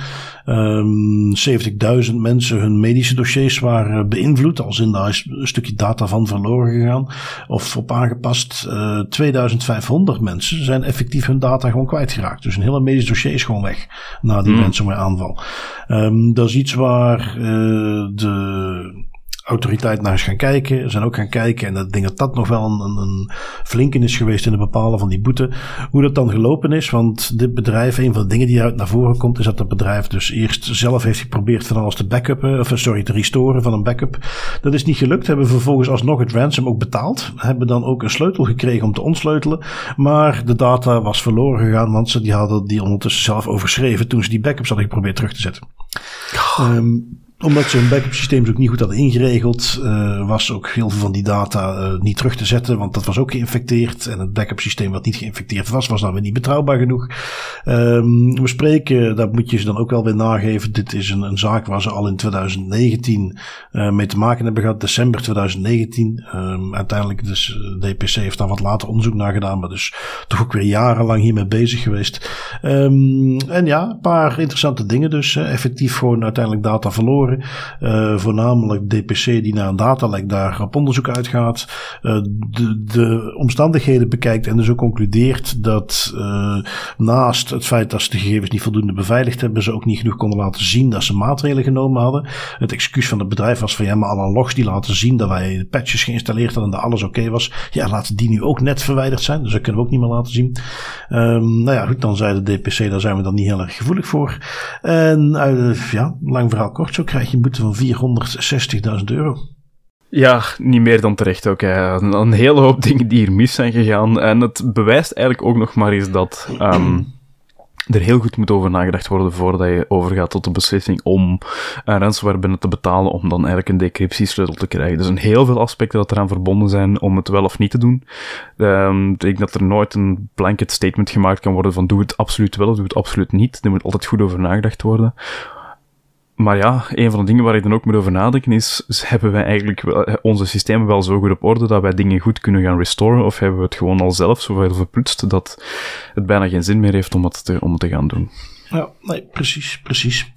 Speaker 1: Um, ehm, 70.000 mensen, hun medische dossiers waren beïnvloed, als in daar is een stukje data van verloren gegaan of op aangepast. Uh, eh, 2500 mensen zijn effectief hun data gewoon kwijtgeraakt. Dus een hele medisch dossier is gewoon weg na die mm. ransomware aanval. Um, dat is iets waar uh, de autoriteit naar eens gaan kijken. Zijn ook gaan kijken. En ik denk dat dat nog wel een, een, een flinken is geweest in het bepalen van die boete. Hoe dat dan gelopen is. Want dit bedrijf, een van de dingen die uit naar voren komt, is dat het bedrijf dus eerst zelf heeft geprobeerd van alles te backuppen. Of sorry, te restoren van een backup. Dat is niet gelukt. Hebben vervolgens alsnog het ransom ook betaald. Hebben dan ook een sleutel gekregen om te ontsleutelen. Maar de data was verloren gegaan. Want ze die hadden die ondertussen zelf overschreven toen ze die backups hadden geprobeerd terug te zetten. Oh. Um, omdat ze hun backup systeem ook niet goed hadden ingeregeld, uh, was ook heel veel van die data uh, niet terug te zetten, want dat was ook geïnfecteerd. En het backup systeem wat niet geïnfecteerd was, was dan weer niet betrouwbaar genoeg. Um, we spreken, daar moet je ze dan ook wel weer nageven. Dit is een, een zaak waar ze al in 2019 uh, mee te maken hebben gehad, december 2019. Um, ehm, uiteindelijk, dus DPC heeft daar wat later onderzoek naar gedaan, maar dus toch ook weer jarenlang hiermee bezig geweest. Um, en ja, een paar interessante dingen dus. effectief gewoon uiteindelijk data verloren. Uh, voornamelijk DPC die naar een datalek daar op onderzoek uitgaat. Uh, de, de, omstandigheden bekijkt en dus ook concludeert dat uh, naast het feit dat ze de gegevens niet voldoende beveiligd hebben, ze ook niet genoeg konden laten zien dat ze maatregelen genomen hadden. Het excuus van het bedrijf was van ja, maar alle logs die laten zien dat wij de patches geïnstalleerd hadden en dat alles oké was. Ja, laten die nu ook net verwijderd zijn. Dus dat kunnen we ook niet meer laten zien. Um, nou ja, goed, dan zei de DPC, daar zijn we dan niet heel erg gevoelig voor. En ja, lang verhaal kort, zo krijg je een boete van 460.000 euro.
Speaker 2: Ja, niet meer dan terecht ook. Hè. Een, hele hoop dingen die hier mis zijn gegaan. En het bewijst eigenlijk ook nog maar eens dat um, er heel goed moet over nagedacht worden voordat je overgaat tot de beslissing om een ransomware binnen te betalen, om dan eigenlijk een decryptiesleutel te krijgen. Er zijn heel veel aspecten dat eraan verbonden zijn om het wel of niet te doen. Um, ik denk dat er nooit een blanket statement gemaakt kan worden van doe het absoluut wel of doe het absoluut niet. Er moet altijd goed over nagedacht worden. Maar ja, een van de dingen waar ik dan ook moet over nadenken is, hebben wij eigenlijk wel, eh, onze systemen wel zo goed op orde dat wij dingen goed kunnen gaan restoren, of hebben we het gewoon al zelf zoveel verplutst dat het bijna geen zin meer heeft om het te, om het te gaan doen?
Speaker 1: Ja, nee, precies, precies.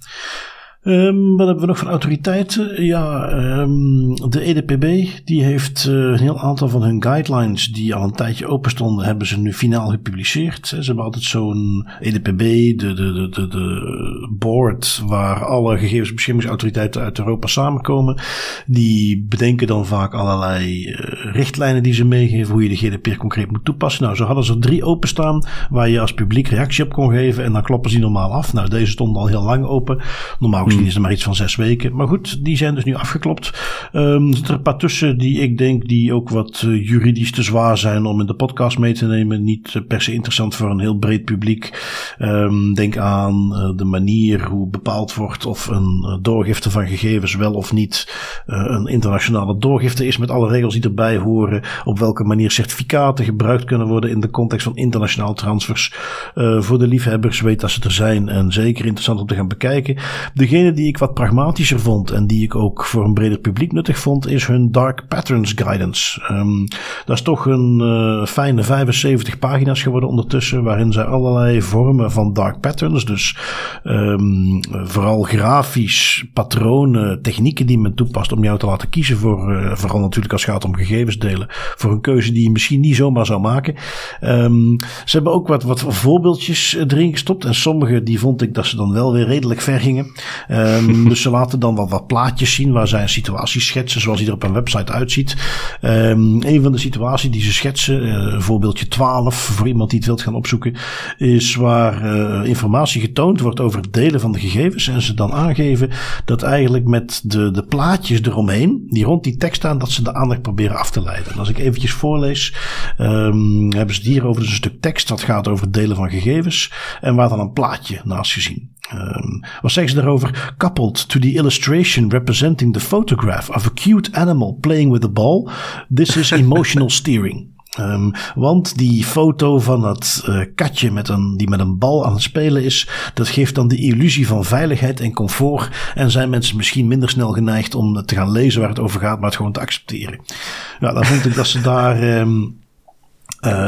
Speaker 1: Um, wat hebben we nog van autoriteiten? Ja, um, de EDPB die heeft uh, een heel aantal van hun guidelines die al een tijdje open stonden, hebben ze nu finaal gepubliceerd. Ze hebben altijd zo'n EDPB, de, de, de, de, de board waar alle gegevensbeschermingsautoriteiten uit Europa samenkomen. Die bedenken dan vaak allerlei uh, richtlijnen die ze meegeven hoe je de GDPR concreet moet toepassen. Nou, zo hadden ze drie openstaan waar je als publiek reactie op kon geven en dan kloppen ze die normaal af. Nou, deze stonden al heel lang open. Normaal gezien is er maar iets van zes weken. Maar goed, die zijn dus nu afgeklopt. Um, er een paar tussen die ik denk die ook wat uh, juridisch te zwaar zijn om in de podcast mee te nemen. Niet uh, per se interessant voor een heel breed publiek. Um, denk aan uh, de manier hoe bepaald wordt of een doorgifte van gegevens wel of niet een internationale doorgifte is met alle regels die erbij horen. Op welke manier certificaten gebruikt kunnen worden in de context van internationaal transfers. voor de liefhebbers weet dat ze er zijn en zeker interessant om te gaan bekijken. Degene die ik wat pragmatischer vond en die ik ook voor een breder publiek nuttig vond, is hun Dark Patterns Guidance. Um, dat is toch een uh, fijne 75 pagina's geworden ondertussen, waarin zij allerlei vormen van dark patterns, dus um, vooral grafisch, patronen, technieken die men toepast om jou te laten kiezen voor, uh, vooral natuurlijk als het gaat om gegevens delen, voor een keuze die je misschien niet zomaar zou maken. Um, ze hebben ook wat, wat voorbeeldjes erin gestopt en sommige die vond ik dat ze dan wel weer redelijk ver gingen. Um, dus ze laten dan wat, wat plaatjes zien waar zij een situatie schetsen zoals die er op een website uitziet. Um, een van de situaties die ze schetsen, uh, voorbeeldje 12 voor iemand die het wilt gaan opzoeken, is waar uh, informatie getoond wordt over het delen van de gegevens en ze dan aangeven dat eigenlijk met de, de plaatjes eromheen, die rond die tekst staan, dat ze de aandacht proberen af te leiden. En als ik eventjes voorlees, um, hebben ze hier over dus een stuk tekst dat gaat over het delen van gegevens en waar dan een plaatje naast gezien. Um, wat zeggen ze daarover? Coupled to the illustration representing the photograph of a cute animal playing with a ball, this is emotional steering. Um, want die foto van dat uh, katje met een, die met een bal aan het spelen is, dat geeft dan de illusie van veiligheid en comfort. En zijn mensen misschien minder snel geneigd om te gaan lezen waar het over gaat, maar het gewoon te accepteren. Ja, dan vond ik dat ze daar. Um,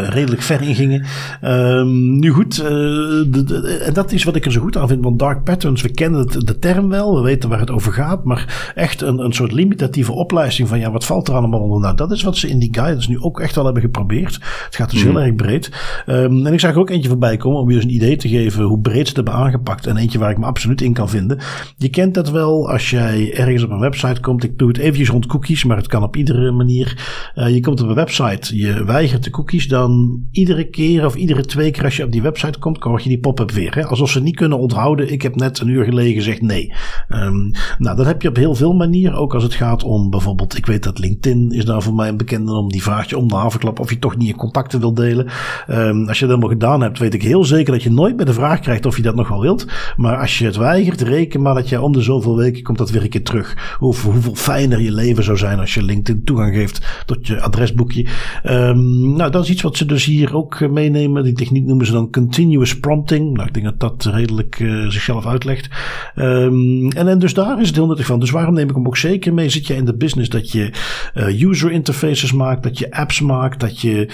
Speaker 1: redelijk ver in gingen. Um, nu goed, uh, de, de, en dat is wat ik er zo goed aan vind. Want Dark Patterns, we kennen het, de term wel, we weten waar het over gaat. Maar echt een, een soort limitatieve opleiding van ja, wat valt er allemaal onder? Nou, dat is wat ze in die guidance nu ook echt wel hebben geprobeerd. Het gaat dus mm. heel erg breed. Um, en ik zag er ook eentje voorbij komen om je dus een idee te geven hoe breed ze het hebben aangepakt. En eentje waar ik me absoluut in kan vinden. Je kent dat wel als jij ergens op een website komt. Ik doe het eventjes rond cookies, maar het kan op iedere manier. Uh, je komt op een website, je weigert de cookies dan iedere keer of iedere twee keer als je op die website komt, krijg je die pop-up weer. Hè? Alsof ze niet kunnen onthouden. Ik heb net een uur geleden gezegd nee. Um, nou, dat heb je op heel veel manieren. Ook als het gaat om bijvoorbeeld, ik weet dat LinkedIn is daar voor mij een bekende om die vraagt je om de havenklap of je toch niet je contacten wil delen. Um, als je dat helemaal gedaan hebt, weet ik heel zeker dat je nooit meer de vraag krijgt of je dat nog wel wilt. Maar als je het weigert, reken maar dat je om de zoveel weken komt dat weer een keer terug. Of hoeveel fijner je leven zou zijn als je LinkedIn toegang geeft tot je adresboekje. Um, nou, dat is wat ze dus hier ook eh, meenemen. Die techniek noemen ze dan continuous prompting. Nou, ik denk dat dat redelijk uh, zichzelf uitlegt. Um, en, en dus daar is het heel nuttig van. Dus waarom neem ik hem ook zeker mee? Zit je in de business dat je uh, user interfaces maakt, dat je apps maakt, dat je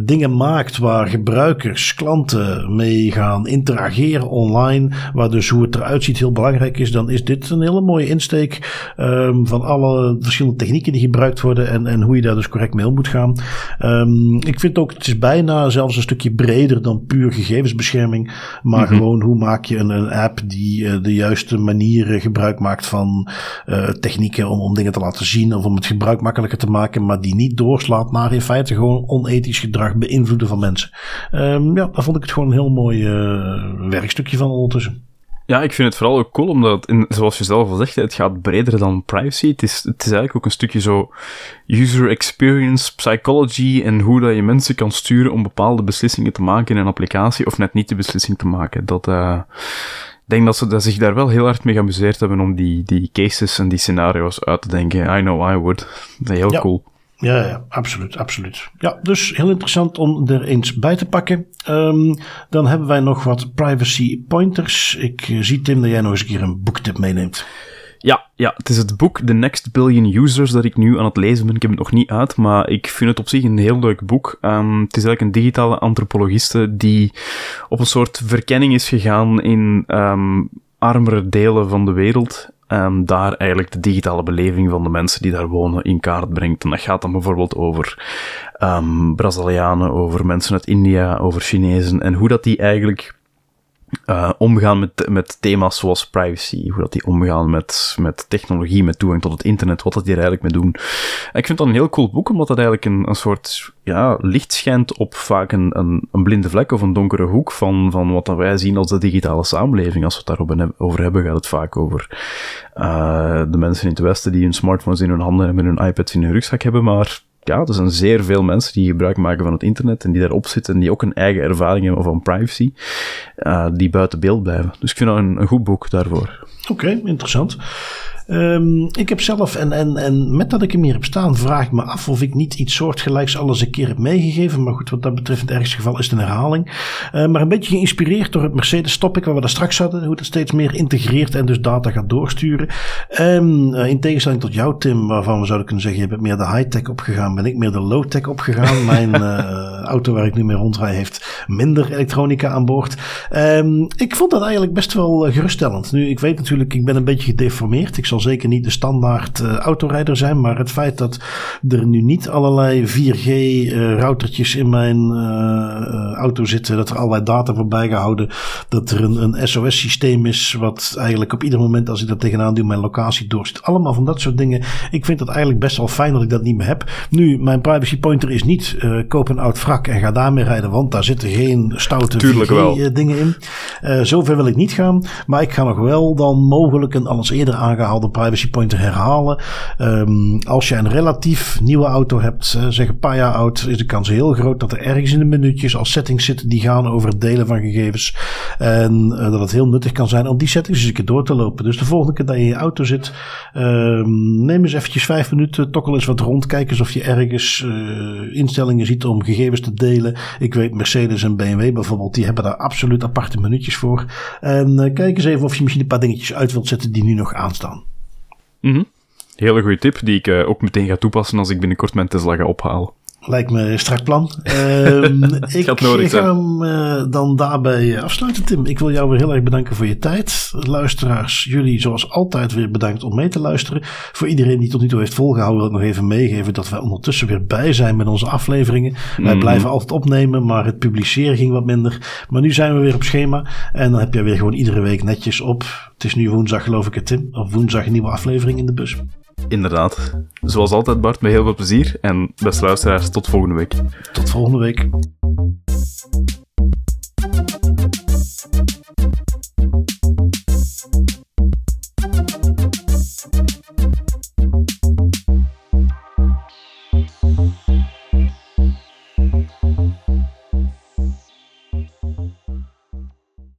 Speaker 1: dingen maakt waar gebruikers, klanten mee gaan interageren online, waar dus hoe het eruit ziet heel belangrijk is, dan is dit een hele mooie insteek um, van alle verschillende technieken die gebruikt worden en, en hoe je daar dus correct mee om moet gaan. Um, ik vind ook, het is bijna zelfs een stukje breder dan puur gegevensbescherming. Maar mm -hmm. gewoon hoe maak je een, een app die uh, de juiste manieren gebruik maakt van uh, technieken om, om dingen te laten zien of om het gebruik makkelijker te maken, maar die niet doorslaat naar in feite gewoon onethisch gedrag beïnvloeden van mensen. Um, ja, daar vond ik het gewoon een heel mooi uh, werkstukje van ondertussen.
Speaker 2: Ja, ik vind het vooral ook cool, omdat, in, zoals je zelf al zegt, het gaat breder dan privacy. Het is, het is eigenlijk ook een stukje zo user experience, psychology en hoe dat je mensen kan sturen om bepaalde beslissingen te maken in een applicatie, of net niet de beslissing te maken. Dat, uh, ik denk dat ze dat zich daar wel heel hard mee geamuseerd hebben om die, die cases en die scenario's uit te denken. I know I would. Dat is heel
Speaker 1: ja.
Speaker 2: cool.
Speaker 1: Ja, ja, absoluut, absoluut. Ja, dus heel interessant om er eens bij te pakken. Um, dan hebben wij nog wat privacy pointers. Ik zie Tim dat jij nog eens een keer een boektip meeneemt.
Speaker 2: Ja, ja, het is het boek The Next Billion Users dat ik nu aan het lezen ben. Ik heb het nog niet uit, maar ik vind het op zich een heel leuk boek. Um, het is eigenlijk een digitale antropologiste die op een soort verkenning is gegaan in um, armere delen van de wereld um, daar eigenlijk de digitale beleving van de mensen die daar wonen in kaart brengt. En dat gaat dan bijvoorbeeld over um, Brazilianen, over mensen uit India, over Chinezen en hoe dat die eigenlijk uh, omgaan met, met thema's zoals privacy, hoe dat die omgaan met, met technologie, met toegang tot het internet, wat dat die eigenlijk mee doen. En ik vind dat een heel cool boek, omdat dat eigenlijk een, een soort ja, licht schijnt op vaak een, een, een blinde vlek of een donkere hoek van, van wat dat wij zien als de digitale samenleving. Als we het daarover hebben, gaat het vaak over uh, de mensen in het Westen die hun smartphones in hun handen en hun iPads in hun rugzak hebben, maar ja, er zijn zeer veel mensen die gebruik maken van het internet en die daarop zitten en die ook een eigen ervaring hebben van privacy, uh, die buiten beeld blijven. Dus ik vind dat een goed boek daarvoor.
Speaker 1: Oké, interessant. Um, ik heb zelf, en, en, en met dat ik hem hier heb staan, vraag ik me af of ik niet iets soortgelijks alles een keer heb meegegeven. Maar goed, wat dat betreft, in het ergste geval is het een herhaling. Uh, maar een beetje geïnspireerd door het Mercedes Topic, waar we daar straks hadden, hoe het steeds meer integreert en dus data gaat doorsturen. Um, uh, in tegenstelling tot jou, Tim, waarvan we zouden kunnen zeggen, je bent meer de high-tech opgegaan, ben ik meer de low-tech opgegaan. Mijn uh, auto waar ik nu mee rondrijd heeft minder elektronica aan boord. Um, ik vond dat eigenlijk best wel geruststellend. Nu, ik weet natuurlijk, ik ben een beetje gedeformeerd. Ik zal zeker niet de standaard uh, autorijder zijn, maar het feit dat er nu niet allerlei 4G uh, routertjes in mijn uh, auto zitten, dat er allerlei data voorbij gehouden, dat er een, een SOS systeem is wat eigenlijk op ieder moment als ik dat tegenaan doe mijn locatie doorzit. Allemaal van dat soort dingen. Ik vind het eigenlijk best wel fijn dat ik dat niet meer heb. Nu, mijn privacy pointer is niet koop een oud wrak en ga daarmee rijden, want daar zitten geen stoute 4G dingen in. zover wil ik niet gaan, maar ik ga nog wel dan mogelijk een alles eerder aangehaald privacy pointer herhalen. Um, als je een relatief nieuwe auto hebt, uh, zeg een paar jaar oud, is de kans heel groot dat er ergens in de minuutjes als settings zitten die gaan over het delen van gegevens. En uh, dat het heel nuttig kan zijn om die settings eens een keer door te lopen. Dus de volgende keer dat je in je auto zit, um, neem eens eventjes vijf minuten, tokkel eens wat rond, kijk eens of je ergens uh, instellingen ziet om gegevens te delen. Ik weet Mercedes en BMW bijvoorbeeld, die hebben daar absoluut aparte minuutjes voor. En kijk eens even of je misschien een paar dingetjes uit wilt zetten die nu nog aanstaan.
Speaker 2: Mm. Hele goede tip die ik uh, ook meteen ga toepassen als ik binnenkort mijn Tesla ga ophalen.
Speaker 1: Lijkt me een strak plan. um, ik ga hem uh, dan daarbij afsluiten, Tim. Ik wil jou weer heel erg bedanken voor je tijd. Luisteraars, jullie zoals altijd weer bedankt om mee te luisteren. Voor iedereen die tot nu toe heeft volgehouden, wil ik nog even meegeven dat wij ondertussen weer bij zijn met onze afleveringen. Mm. Wij blijven altijd opnemen, maar het publiceren ging wat minder. Maar nu zijn we weer op schema. En dan heb jij weer gewoon iedere week netjes op. Het is nu woensdag, geloof ik, het Tim. Op woensdag een nieuwe aflevering in de bus.
Speaker 2: Inderdaad. Zoals altijd, Bart, met heel veel plezier. En beste luisteraars, tot volgende week.
Speaker 1: Tot volgende week.